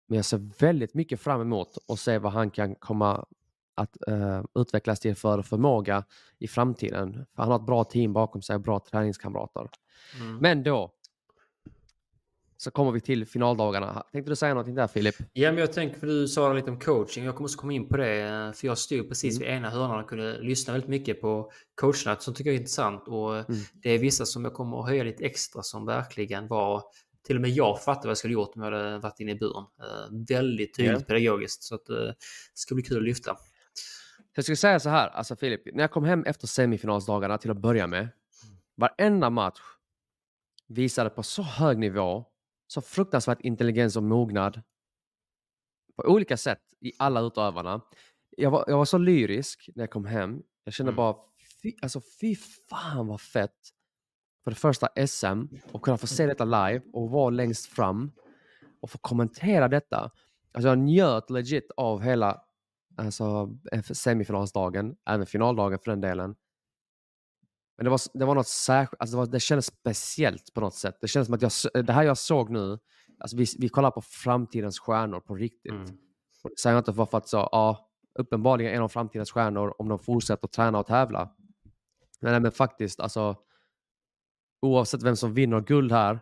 Men jag ser väldigt mycket fram emot att se vad han kan komma att eh, utvecklas till för förmåga i framtiden. För han har ett bra team bakom sig och bra träningskamrater. Mm. Men då så kommer vi till finaldagarna. Tänkte du säga någonting där Filip? Ja, men jag tänker, för du sa lite om coaching. Jag kommer också komma in på det. För jag stod precis Mm. vid ena hörnan och kunde lyssna väldigt mycket på coacherna som tycker jag är intressant. Och Mm. det är vissa som jag kommer att höja lite extra som verkligen var... Till och med jag fattade vad jag skulle gjort om jag hade varit inne i buren. Eh, väldigt tydligt Ja. pedagogiskt. Så att, eh, det ska bli kul att lyfta. Jag skulle säga så här, alltså Filip, när jag kom hem efter semifinalsdagarna till att börja med, varenda match visade på så hög nivå, så fruktansvärt intelligens och mognad på olika sätt i alla utövarna. Jag var, jag var så lyrisk när jag kom hem. Jag kände Mm. bara, fy, alltså fy fan vad fett. För det första SM och kunna få se detta live och vara längst fram och få kommentera detta. Alltså jag njöt legit av hela alltså, eh, semifinalsdagen, även finaldagen för den delen. Men det var, det var något särskilt, alltså det, var, det kändes speciellt på något sätt. Det kändes som att jag, s- det här jag såg nu, alltså vi, vi kollar på framtidens stjärnor på riktigt. Mm. Säger jag inte för att så, ja, uppenbarligen en av framtidens stjärnor om de fortsätter att träna och tävla. Men, nej, men faktiskt, alltså oavsett vem som vinner guld här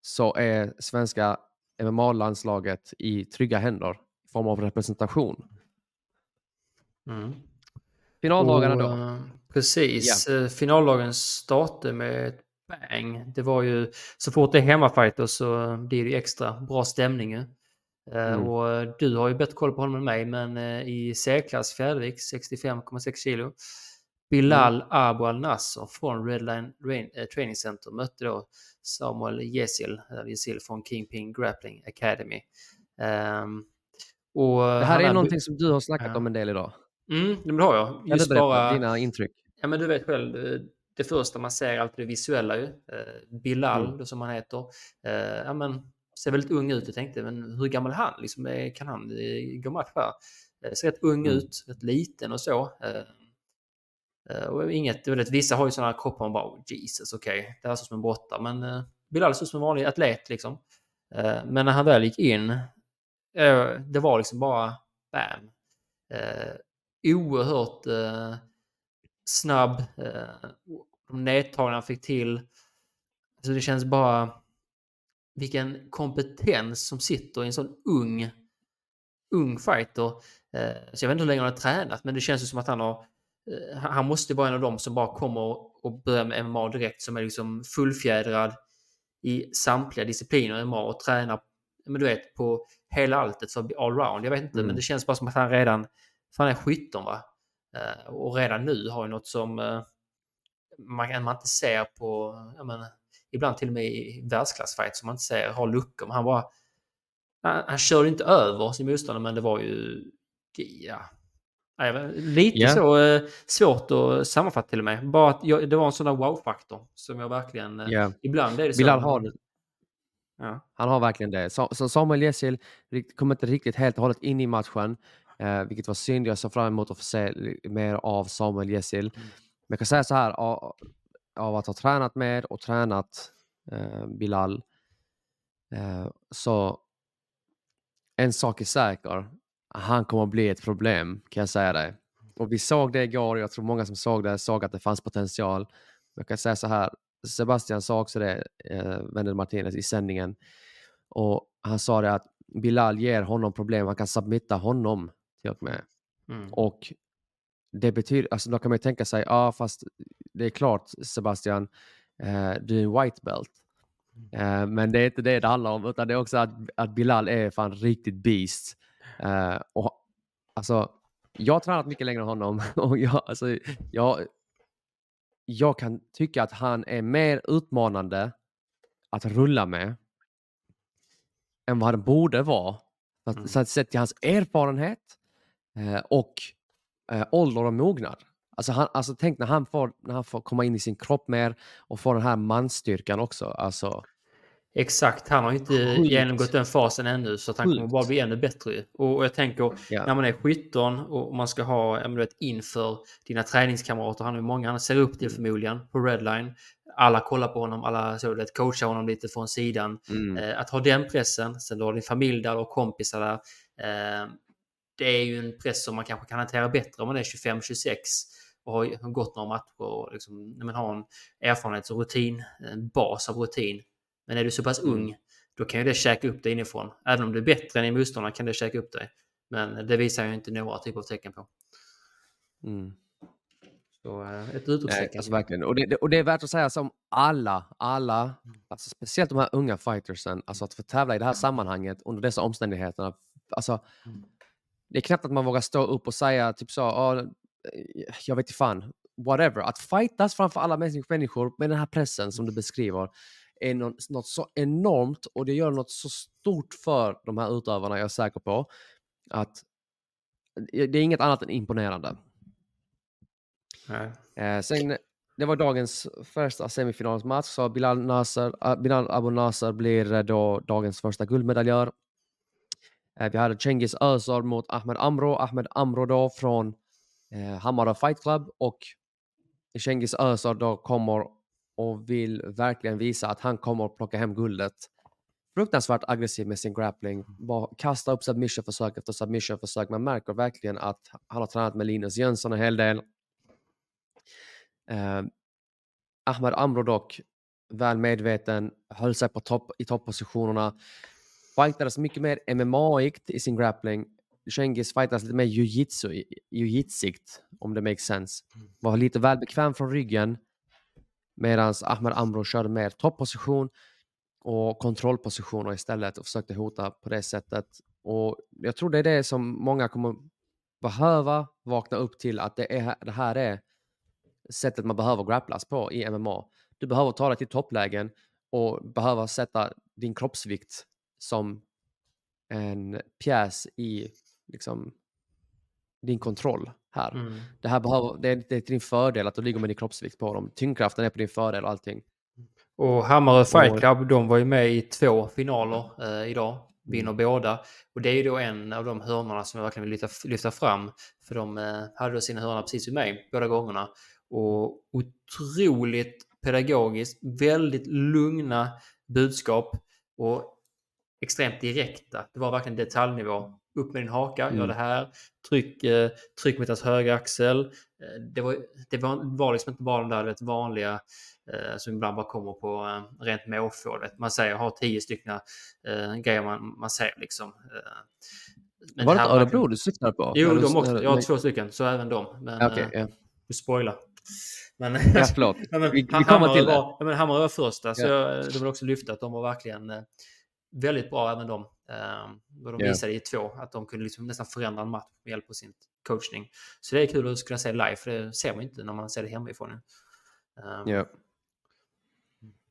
så är svenska MMA-landslaget i trygga händer form av representation. Mm. Finaldagarna Och, då? eh, Precis. Ja. Finaldagens datum med ett bang. Det var ju så fort det är hemmafighter så blir det ju extra bra stämning. ju. Eh, Mm. Och eh, du har ju bättre koll på honom än mig, men i C-klass fjärdevikt, 65,6 kilo. Bilal Mm. Abu Al Nasser från Redline Rain, Training Center mötte då Samuel Yesil, Yesil från Kingpin Grappling Academy. Ehm, och Det här är hade- någonting som du har snackat Ja. om en del idag. Mm, det har jag. Kan du Just berätta bara... dina intryck? Ja, men du vet själv, eh, det första man ser är alltid det visuella ju. Eh, Bilal, Mm. som han heter, eh, ja, men, ser väldigt ung ut. Jag tänkte, men hur gammal är han? Liksom, eh, kan han eh, gå match här? Eh, ser rätt ung Mm. ut, rätt liten och så. Eh, Eh, och inget, vet, vissa har ju sådana kroppar man bara oh, Jesus, okej, okay, det här ser som en brottare. Men eh, Bilal såg som en vanlig atlet liksom. Eh, men när han väl gick in, eh, Eh, det var liksom bara bam. Eh, oerhört eh, snabb. Eh, de nedtagna fick till. Så det känns bara vilken kompetens som sitter i en sån ung, ung fighter. Eh, så jag vet inte hur länge han har tränat, men det känns ju som att han har eh, han måste vara en av dem som bara kommer och börjar med MMA direkt, som är liksom fullfjädrad i samtliga discipliner i MMA och tränar men du vet, på hela alltet för allround. Jag vet inte, mm. men det känns bara som att han redan, för han är 17 va? Eh, och redan nu har ju något som man, man inte ser på, menar, ibland till och med i världsklassfight som man inte ser har luckor. Men han bara... Han, han körde inte över sin motståndare men det var ju... Ja. Lite yeah. så eh, svårt att sammanfatta till och med. Bara att jag, det var en sån där wow-faktor som jag verkligen... Yeah. Ibland är det så. Bilal har Ja. Han har verkligen det. Så, Samuel Jesil kom inte riktigt helt och hållet in i matchen, eh, vilket var synd. Jag såg fram emot att få se mer av Samuel Jesil. Mm. Men jag kan säga så här, av, av att ha tränat med och tränat eh, Bilal, eh, så en sak är säker, han kommer att bli ett problem kan jag säga dig. Och vi såg det igår, jag tror många som såg det såg att det fanns potential. Jag kan säga så här, Sebastian sa också det, eh, Wendel Martinez, i sändningen. Och han sa det att Bilal ger honom problem, han kan submitta honom till och med. Mm. Och det betyder, alltså då kan man ju tänka sig, ja ah, fast det är klart Sebastian, eh, du är en white belt. Mm. Eh, men det är inte det det handlar om, utan det är också att, att Bilal är fan riktigt beast. Eh, och, alltså, jag har tränat mycket längre än honom och jag, alltså, jag, jag kan tycka att han är mer utmanande att rulla med än vad han borde vara. Mm. Så att sett till hans erfarenhet eh, och eh, ålder och mognad. Alltså, han, alltså tänk när han, får, när han får komma in i sin kropp mer och får den här mansstyrkan också. Alltså, Exakt, han har inte Sjukt. genomgått den fasen ännu så att han Sjukt. kommer bara bli ännu bättre. Och, jag tänker ja. när man är 17 och man ska ha jag vet, inför dina träningskamrater, han har många han ser upp till förmodligen på Redline. Alla kollar på honom, alla så vet, coachar honom lite från sidan. Mm. Eh, att ha den pressen, sen du har din familj där och kompisar där. Eh, det är ju en press som man kanske kan hantera bättre om man är 25-26 och har gått några matcher och liksom, när man har en erfarenhet och rutin, en bas av rutin. Men är du så pass mm. ung, då kan ju det käka upp dig inifrån. Även om du är bättre än din motståndare kan det käka upp dig. Men det visar ju inte några typer av tecken på. Mm. Så eh, ett utropstecken. Alltså, verkligen. Och det, och det är värt att säga som alla, alla, mm. alltså, speciellt de här unga fightersen, alltså att få tävla i det här sammanhanget under dessa omständigheterna. Alltså, mm. Det är knappt att man vågar stå upp och säga typ så, oh, jag vet inte fan, whatever. Att fightas framför alla människor med den här pressen som du beskriver är något, så enormt och det gör något så stort för de här utövarna, jag är säker på, att det är inget annat än imponerande. Eh, sen, det var dagens första semifinalsmatch, så Bilal, Nasser, uh, Bilal Abu Nasser blir då dagens första guldmedaljör. Eh, vi hade Cengiz Özor mot Ahmed Amro. Ahmed Amro då från eh, Hammarö Fight Club och Cengiz Özor då kommer och vill verkligen visa att han kommer att plocka hem guldet. Fruktansvärt aggressiv med sin grappling. Bara kasta upp submissionförsök efter submissionförsök. Man märker verkligen att han har tränat med Linus Jönsson en hel del. Eh, Ahmed Amro dock, väl medveten, höll sig på topp, i toppositionerna. Fightades mycket mer MMA-igt i sin grappling. Cengiz fightades lite mer jiu-jitsigt, om det makes sense. Mm. Var lite väl bekväm från ryggen Medan Ahmed Amro körde mer topposition och kontrollpositioner istället och försökte hota på det sättet. Och jag tror det är det som många kommer behöva vakna upp till att det, är, det här är sättet man behöver grapplas på i MMA. Du behöver ta dig till topplägen och behöva sätta din kroppsvikt som en pjäs i liksom, din kontroll här. Mm. Det, här behöver, det, är, det är till din fördel att du ligger med din kroppsvikt på dem. Tyngdkraften är på din fördel och allting. Och Hammarö Fight Club, de var ju med i två finaler eh, idag. vinner båda. Och det är ju då en av de hörnorna som jag verkligen vill lyfta, lyfta fram. För de eh, hade då sina hörnor precis vid mig båda gångerna. Och otroligt pedagogiskt, väldigt lugna budskap och extremt direkta. Det var verkligen detaljnivå. Upp med din haka, Mm. gör det här. Tryck, eh, tryck mot hans högra axel. Eh, det, var, det var, var liksom inte bara de där vet, vanliga eh, som ibland bara kommer på eh, rent måfå. Man säger har tio stycken eh, grejer man, man ser liksom. Eh, Var det inte Örebro du syftade på? Jo, de också. Jag har två stycken, så även de. Men eh, ja. du spoilar. Men, ja, förlåt. Men Vi- vi kommer till det. var, ja, men Hammarö första, så Ja. jag, de vill också lyfta att de var verkligen eh, väldigt bra även de. Eh, de visade i två att de kunde liksom nästan förändra en match med hjälp av sin coachning. Så det är kul att kunna se live, för det ser man inte när man ser det hemifrån. Eh, Ja.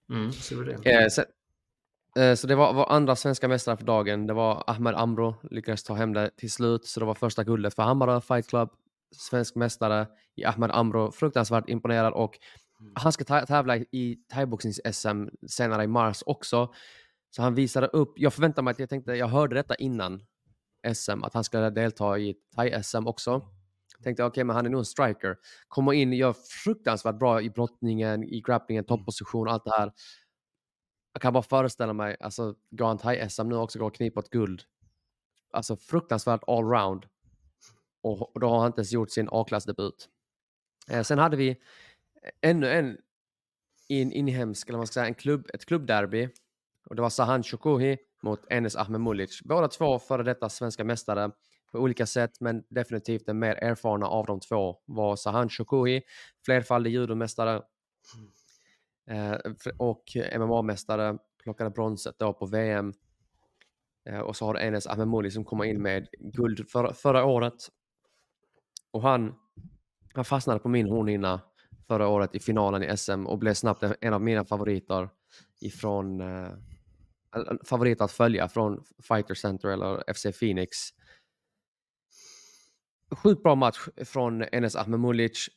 mm, så det var det. Sen, eh, så det var, var andra svenska mästare för dagen. Det var Ahmed Amro, lyckades ta hem det till slut. Så det var första guldet för Hammarö Fight Club. Svensk mästare i Ahmed Amro. Fruktansvärt imponerad och han ska tävla i thaiboxnings-SM senare i mars också. Så han visade upp, jag förväntade mig att jag tänkte, jag hörde detta innan SM, att han skulle delta i thai-SM också. Tänkte okej, men han är nog en striker. Kommer in, gör fruktansvärt bra i brottningen, i grapplingen, topposition, allt det här. Jag kan bara föreställa mig, alltså går han thai-SM nu också, går kniper ett guld. Alltså fruktansvärt allround. Och, då har han inte ens gjort sin A-klassdebut. Eh, sen hade vi ännu en in, inhemsk, eller man ska säga, en klubb, ett klubbderby. Och det var Sahan Shokuhi mot Enes Ahmemulic. Båda två före detta svenska mästare på olika sätt, men definitivt den mer erfarna av de två var Sahan Shokuhi, flerfaldig judomästare eh, och MMA-mästare, plockade bronset då på VM. Eh, och så har du Enes Ahmemulic som kommer in med guld för, förra året. Och han, han fastnade på min hornhinna förra året i finalen i SM och blev snabbt en- av mina favoriter ifrån eh, favorit att följa från Fighter Center eller FC Phoenix. Sjukt bra match från Enes Ahmedmulic.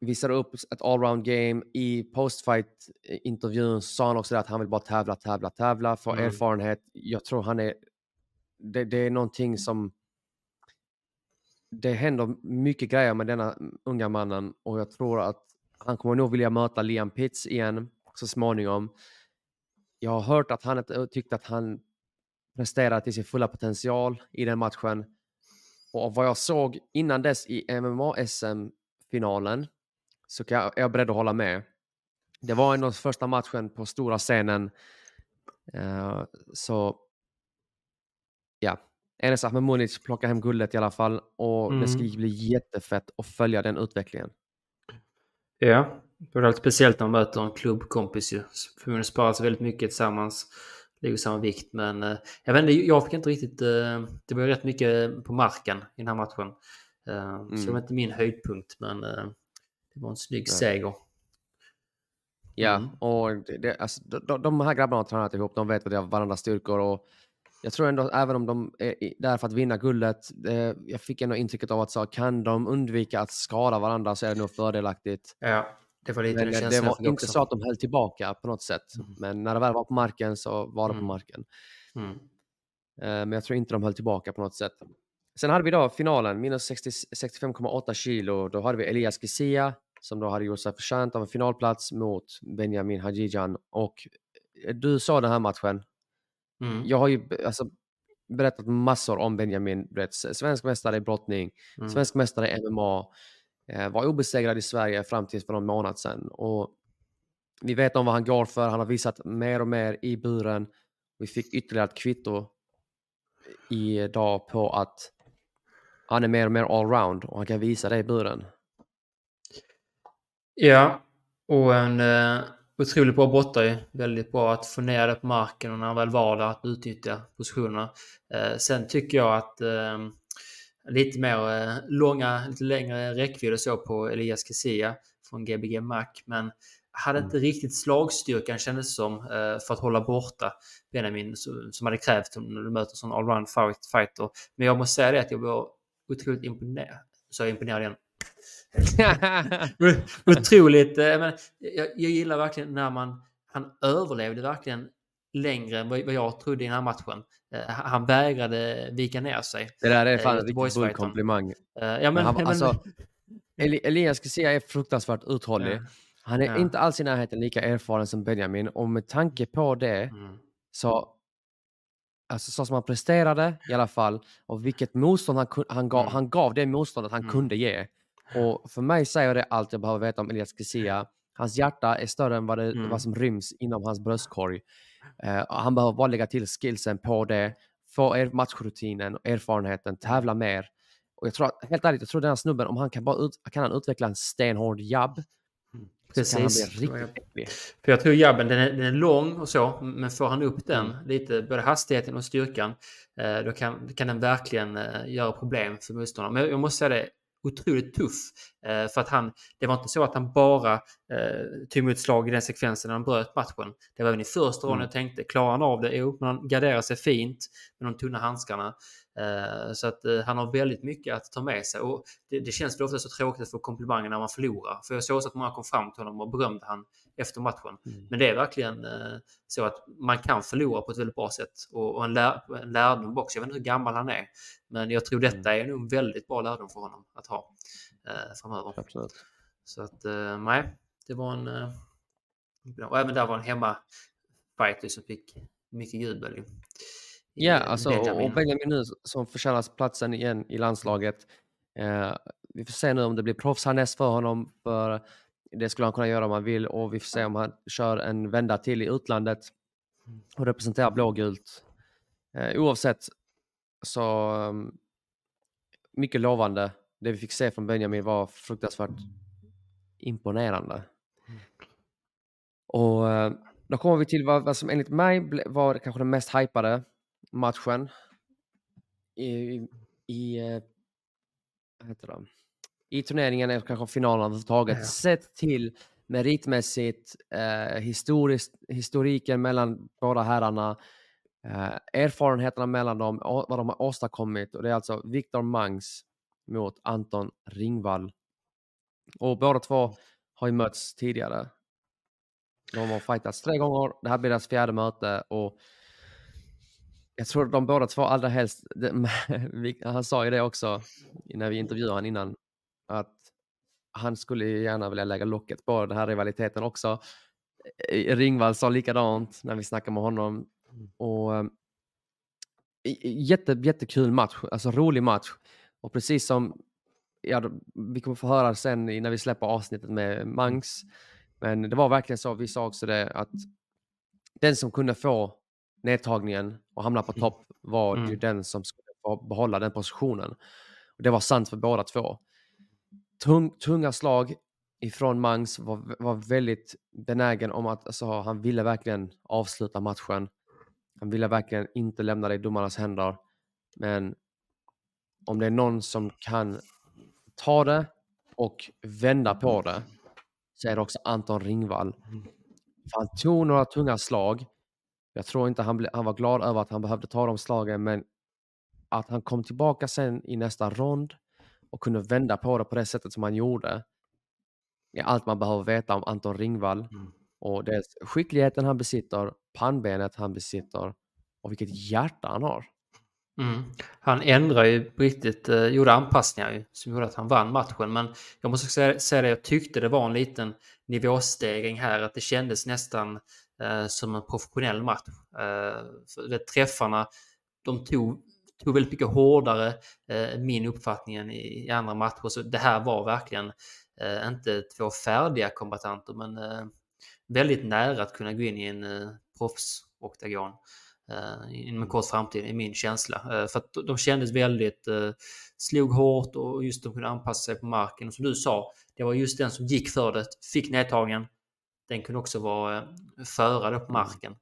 Visade upp ett allround game. I postfight intervjun sa han också att han vill bara tävla, tävla, tävla, få Mm. erfarenhet. Jag tror han är... Det, det är någonting som... Det händer mycket grejer med denna unga mannen och jag tror att han kommer nog vilja möta Liam Pitts igen så småningom. Jag har hört att han inte tyckte att han presterade till sin fulla potential i den matchen. Och av vad jag såg innan dess i MMA-SM-finalen så kan jag, är jag beredd att hålla med. Det var ändå första matchen på stora scenen. Eh, så ja, Enes Ahmedmunic plockar hem guldet i alla fall och det ska Mm. bli jättefett att följa den utvecklingen. Ja, alltid speciellt när man möter en klubbkompis ju. Förmodligen sparar sig väldigt mycket tillsammans. Ligger samma vikt, men eh, jag vet inte, jag fick inte riktigt... eh, Det var rätt mycket på marken i den här matchen. Eh, Så det var Mm. inte min höjdpunkt, men eh, det var en snygg Nej. seger. Ja, Mm. och det, alltså, de, de- här grabbarna har tränat ihop, de vet vad det är varandras styrkor och jag tror ändå, även om de är där för att vinna guldet, eh, jag fick ändå intrycket av att så, kan de undvika att skada varandra så är det nog fördelaktigt. Ja, det var lite Men eh, det var inte också. så att de höll tillbaka på något sätt. Mm. Men när det väl var på marken så var det på Mm. marken. Mm. Eh, Men jag tror inte de höll tillbaka på något sätt. Sen hade vi då finalen, minus 60 65,8 kilo. Då hade vi Elias Kisia som då hade gjort sig förtjänt av en finalplats mot Benjamin Hajijan. Och eh, du sa den här matchen. Mm. Jag har ju alltså, berättat massor om Benjamin. vet, Svensk mästare i brottning, Mm. svensk mästare i MMA. Eh, var obesegrad i Sverige fram till för någon månad sedan. Och vi vet om vad han går för. Han har visat mer och mer i buren. Vi fick ytterligare ett kvitto idag på att han är mer och mer allround och han kan visa det i buren. Ja, och en eh, otroligt bra brottare. Väldigt bra att få ner det på marken och när han väl var där att utnyttja positionerna. Eh, sen tycker jag att eh, lite mer eh, långa, lite längre räckvidd och så på Elias Kessia från Gbg Mac. Men hade inte riktigt slagstyrkan kändes som eh, för att hålla borta Benjamin som hade krävt när du möter sån allround fight- fighter. Men jag måste säga det att jag var otroligt imponerad. Så jag imponerad igen. Otroligt. eh, Men jag, jag gillar verkligen när man... Han överlevde verkligen längre än vad jag trodde i den här matchen. Eh, Han vägrade vika ner sig. Det där är Eh, fan en riktigt Göteborgsfighten. bullkomplimang. Eh, Ja, men, Men han, men, alltså, Eli- Elias Garcia är fruktansvärt uthållig. Ja. Han är Ja. inte alls i närheten lika erfaren som Benjamin och med tanke på det Mm. så, alltså så som han presterade i alla fall och vilket motstånd han, han, gav, Mm. han gav det motståndet han Mm. kunde ge. Och för mig säger det allt jag behöver veta om Elias Garcia. Hans hjärta är större än vad, det, Mm. vad som ryms inom hans bröstkorg. Eh, han behöver bara lägga till skillsen på det, få er matchrutinen och erfarenheten, tävla mer. Och jag tror att, helt ärligt, jag tror den här snubben, om han kan bara ut, kan han utveckla en stenhård jabb, han Precis. äcklig. För jag tror jabben, den är, den är lång och så, men får han upp den, Mm. lite både hastigheten och styrkan, eh, då kan, kan den verkligen eh, göra problem för motståndaren. Men jag, jag måste säga det, otroligt tuff. Eh, för att han, det var inte så att han bara eh, tog emot slag i den sekvensen när han bröt matchen. Det var även i första ronden Mm. jag tänkte, klarar han av det? Jo, men han garderar sig fint med de tunna handskarna. Eh, så att eh, han har väldigt mycket att ta med sig. Och det, det känns väl ofta så tråkigt att få komplimanger när man förlorar. För jag såg också att många kom fram till honom och berömde han efter matchen. Mm. Men det är verkligen eh, så att man kan förlora på ett väldigt bra sätt. Och, och en, lär, en lärdom också. Jag vet inte hur gammal han är. Men jag tror detta är nog en väldigt bra lärdom för honom att ha eh, framöver. Absolut. Så att eh, nej, det var en... Eh, och även där var en hemmafighter som fick mycket jubel. Ja, alltså, Benjamin. och Benjamin nu som förtjänar platsen igen i landslaget. Eh, vi får se nu om det blir proffs härnäst för honom, för det skulle han kunna göra om han vill och vi får se om han kör en vända till i utlandet och representerar blågult. Eh, oavsett så um, mycket lovande. Det vi fick se från Benjamin var fruktansvärt imponerande. Och eh, då kommer vi till vad, vad som enligt mig var kanske den mest hypade matchen i, i, eh, vad heter det? I turneringen eller kanske finalen överhuvudtaget. Ja. Sett till meritmässigt, eh, historiskt, historiken mellan båda herrarna, eh, erfarenheterna mellan dem, och vad de har åstadkommit. Och det är alltså Viktor Mangs mot Anton Ringvall. Och båda två har ju mötts tidigare. De har fightats tre gånger. Det här blir deras fjärde möte och jag tror de båda två allra helst, det, han sa ju det också när vi intervjuade honom innan, att han skulle ju gärna vilja lägga locket på den här rivaliteten också. Eh, Ringvall sa likadant när vi snackade med honom. Och eh, jätte, jättekul match, alltså rolig match. Och precis som, ja, vi kommer få höra sen när vi släpper avsnittet med Mangs, men det var verkligen så, vi sa också det, att den som kunde få nedtagningen och hamna på topp var ju Mm. den som skulle behålla den positionen. Och det var sant för båda två. Tung, tunga slag ifrån Mangs var, var väldigt benägen om att alltså, han ville verkligen avsluta matchen. Han ville verkligen inte lämna det i domarnas händer. Men om det är någon som kan ta det och vända på det så är det också Anton Ringvall. För han tog några tunga slag. Jag tror inte han, ble, han var glad över att han behövde ta de slagen, men att han kom tillbaka sen i nästa rond och kunde vända på det på det sättet som han gjorde är allt man behöver veta om Anton Ringvall. Mm. Och det skickligheten han besitter, pannbenet han besitter och vilket hjärta han har. Mm. Han ändrade ju på riktigt, eh, gjorde anpassningar ju, som gjorde att han vann matchen. Men jag måste säga, säga det, jag tyckte det var en liten nivåstegring här. Att det kändes nästan eh, som en professionell match. Eh, för det, träffarna, de tog, tog väldigt mycket hårdare, eh, min uppfattning, än i, andra matcher. Så det här var verkligen eh, inte två färdiga kombatanter, men eh, väldigt nära att kunna gå in i en eh, proffsoktagon inom en kort framtid, är min känsla. För att de kändes väldigt, slog hårt och just de kunde anpassa sig på marken. Och som du sa, det var just den som gick för det, fick nedtagen. Den kunde också vara förare på marken.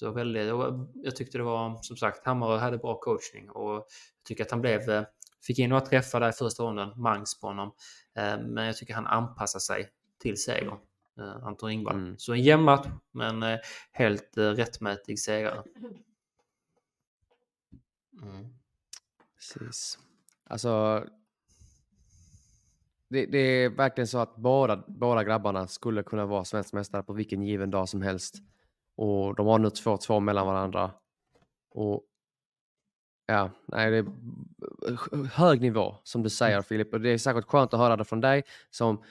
Så väldigt, och jag tyckte det var, som sagt, Hammarö hade bra coachning och jag tycker att han blev, eh, fick in några träffar där i första ronden, mangs på honom. Eh, men jag tycker han anpassar sig till seger. Eh, Anton Ringvall. Mm. Så en jämn match, men helt rättmätig segrare. Mm. Precis. Alltså, det, det är verkligen så att båda, båda grabbarna skulle kunna vara svensk mästare på vilken given dag som helst. Och de har nu 2-2 mellan varandra. Och ja, nej, det är hög nivå som du säger Filip. Och det är säkert skönt att höra det från dig som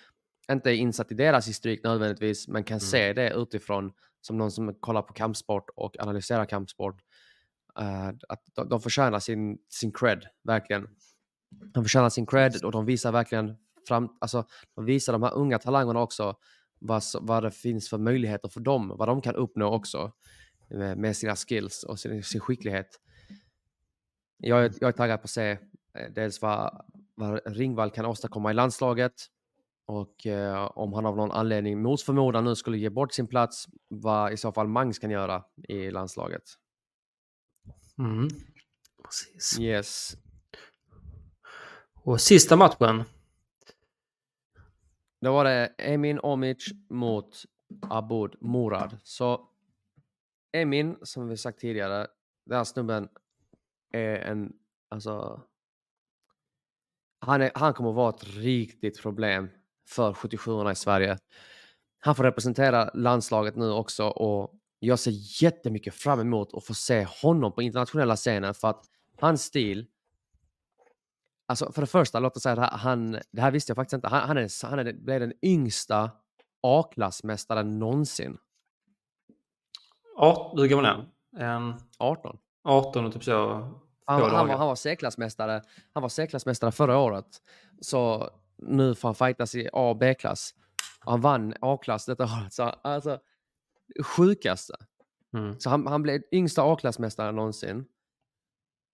inte är insatt i deras historik nödvändigtvis, men kan se det utifrån som någon som kollar på kampsport och analyserar kampsport. eh, att de, de förtjänar sin, sin cred, verkligen. De förtjänar sin cred och de visar verkligen fram, alltså, de visar de här unga talangerna också vad, vad det finns för möjligheter för dem, vad de kan uppnå också med, med sina skills och sin, sin skicklighet. Jag, är- jag är taggad på att se eh, dels vad, vad Ringvall kan åstadkomma i landslaget och eh, om han av någon anledning mot förmodan nu skulle ge bort sin plats, vad i så fall Mangs kan göra i landslaget. Mm. Precis. Yes. Och sista matchen. Då var det Emin Omic mot Abud Murad. Så Emin, som vi sagt tidigare, den här snubben är en, alltså, han, är, han kommer att vara ett riktigt problem för 77 i Sverige. Han får representera landslaget nu också och jag ser jättemycket fram emot att få se honom på internationella scenen för att hans stil Alltså för det första, låt oss säga att han, det här visste jag faktiskt inte, han, han, är, han är, blev den yngsta A-klassmästaren någonsin. Ja, hur gammal är han? En 18. 18 och typ så. Han, han, var, han var C-klassmästare han var C-klassmästare förra året. Så nu får han fightas i A och B-klass. Han vann A-klass detta året. Så alltså, sjukaste. Mm. Så han, han blev yngsta A-klassmästare någonsin.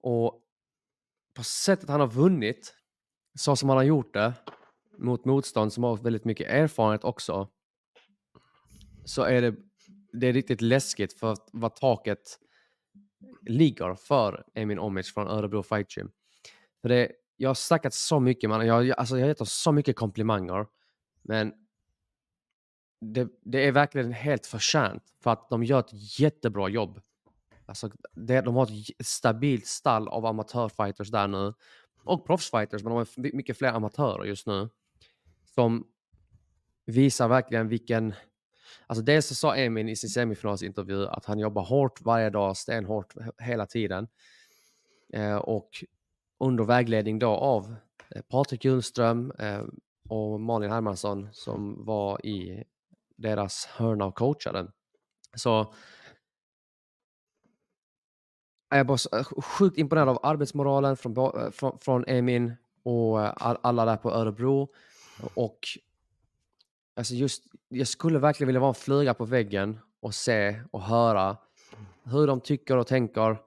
Och på sättet han har vunnit, så som han har gjort det, mot motstånd som har väldigt mycket erfarenhet också, så är det, det är riktigt läskigt för vad taket ligger för Emin Omic från Örebro Fight Gym. För det, jag har snackat så mycket, man. Jag, jag, alltså jag har gett honom så mycket komplimanger, men det, det är verkligen helt förtjänt för att de gör ett jättebra jobb. Alltså, det, de har ett stabilt stall av amatörfighters där nu. Och proffsfighters, men de har mycket fler amatörer just nu. Som visar verkligen vilken... Alltså dels så sa Emin i sin semifinalsintervju att han jobbar hårt varje dag, stenhårt hela tiden. Eh, och under vägledning då av eh, Patrik Hjulström eh, och Malin Hermansson som var i deras hörna och coachade. Så är jag bara så- eh, sjukt imponerad av arbetsmoralen från, eh, från, från Emin och eh, alla där på Örebro. Och alltså just, jag skulle verkligen vilja vara en flyga på väggen och se och höra hur de tycker och tänker.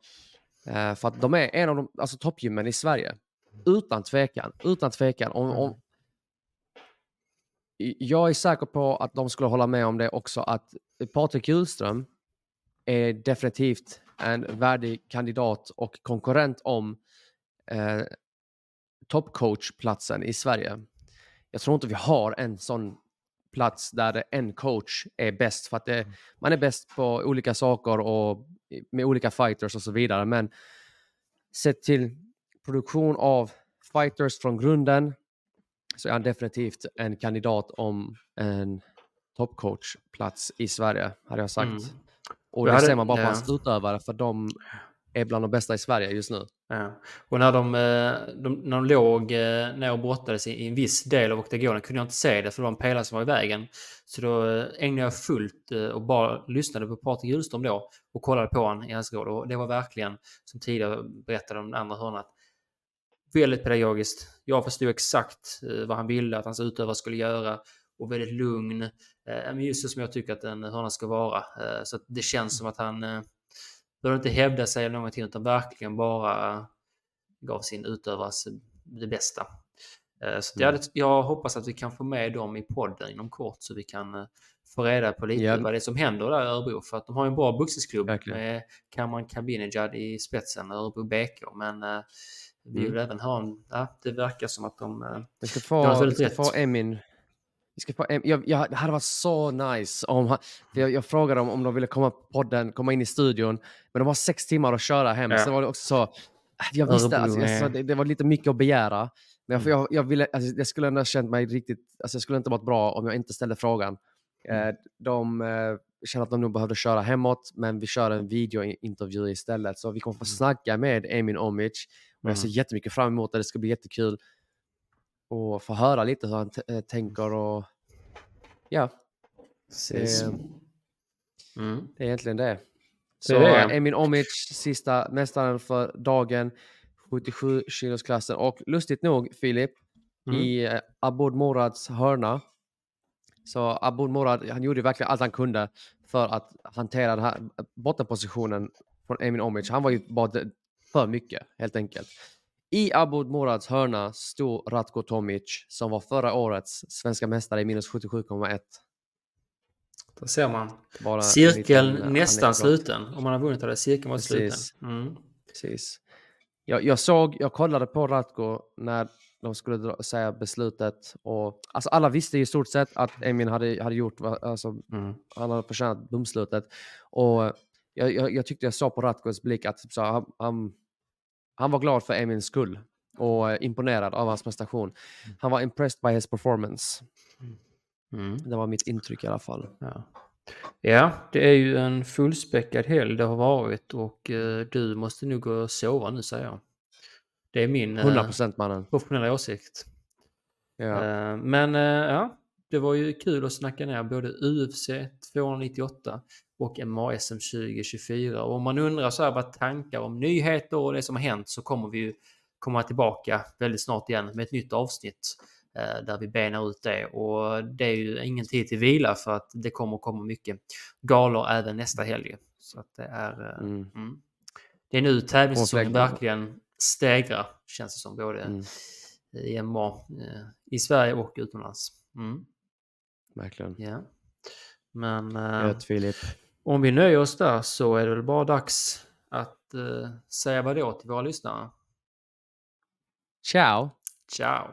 För att de är en av de alltså, toppgymmen i Sverige. Utan tvekan. Utan tvekan. Om, om, jag är säker på att de skulle hålla med om det också att Patrik Hjulström är definitivt en värdig kandidat och konkurrent om eh, toppcoachplatsen i Sverige. Jag tror inte vi har en sån plats där en coach är bäst för att det, man är bäst på olika saker och med olika fighters och så vidare. Men sett till produktion av fighters från grunden så är han definitivt en kandidat om en toppcoachplats i Sverige, hade jag sagt. Mm. Och det hade- ser man bara på ja. hans utövare, för de är bland de bästa i Sverige just nu. Ja. Och när de, eh, de, när de låg eh, ner och brottades i, en viss del av oktagonen kunde jag inte se det för det var en pelare som var i vägen. Så då eh, ägnade jag fullt och bara lyssnade på Patrik Hjulström då och kollade på honom i hans råd. Och det var verkligen, som tidigare berättade om den andra hörnan, väldigt pedagogiskt. Jag förstod exakt vad han ville att hans utövare skulle göra och väldigt lugn. Eh, just så som jag tycker att en hörna ska vara. Eh, så det känns som att han eh, behöver inte hävda sig eller någonting utan verkligen bara gav sin utövares det bästa. Eh, Så jag, Mm. jag hoppas att vi kan få med dem i podden inom kort så vi kan eh, få reda på lite Ja. vad det är som händer där i Örebro. För att de har en bra boxningsklubb med Kamran Kabinejad i spetsen, Örebro BK. Men vi Mm. vill även ha en... Ja, det verkar som att de... Vi ska Det var få, vi ska få Emin. Vi ska få jag, jag, det hade varit så nice om jag, jag frågade dem om de ville komma på podden, komma in i studion, men de har sex timmar att köra hem. Ja. Det var det också så, jag visste, alltså, jag, det, det var lite mycket att begära. Men jag, Mm. jag, ville, alltså, jag skulle ändå känt mig riktigt, alltså, jag skulle inte varit bra om jag inte ställde frågan. Mm. Eh, de, eh, kände att de nog behövde köra hemåt, men vi kör en videointervju istället. Så vi kommer få Mm. snacka med Emin Omic. Och jag ser Mm. jättemycket fram emot det. Det ska bli jättekul att få höra lite hur han eh, tänker och ja, Precis. Mm. det är egentligen det. Det Så är det. eh, Emin Omic, sista mästaren för dagen, 77 kilosklassen. Och lustigt nog, Filip, Mm. i eh, Aboud Morads hörna. Så Aboud Morad, han gjorde verkligen allt han kunde för att hantera den här bottenpositionen från Emin Omic. Han var ju bara för mycket, helt enkelt. I Aboud Morads hörna stod Ratko Tomic, som var förra årets svenska mästare i minus 77,1. Där ser man. Bara Cirkeln liten, eh, nästan anekdot. sluten. Om man har vunnit hade cirkeln varit sluten. Mm. Precis. Jag, jag såg, jag kollade på Ratko när de skulle dra, säga beslutet och alltså alla visste i stort sett att Emin hade, hade gjort, alltså Mm. han hade förtjänat domslutet. Och jag, jag, jag tyckte jag såg på Ratkos blick att så, han, han, han var glad för Emins skull och eh, imponerad av hans prestation. Han var impressed by his performance. Mm. Det var mitt intryck i alla fall. Ja. ja, det är ju en fullspäckad helg det har varit och eh, du måste nog gå och sova nu säger jag. Det är min eh, 100% mannen. professionella åsikt. Ja. Eh, men eh, ja, det var ju kul att snacka ner både UFC 298 och MASM 2024. Och om man undrar så här vad tankar om nyheter och det som har hänt så kommer vi ju komma tillbaka väldigt snart igen med ett nytt avsnitt eh, där vi benar ut det. Och det är ju ingen tid till vila för att det kommer komma mycket galor även nästa helg. Så att det är... eh, Mm. mm. Det är nu tävlingssäsongen verkligen stegrar känns det som både Mm. i MMA eh, i Sverige och utomlands. Mm, Verkligen. ja. Men eh, Gött Filip. om vi nöjer oss där så är det väl bara dags att eh, säga vadå till våra lyssnare. Ciao! Ciao!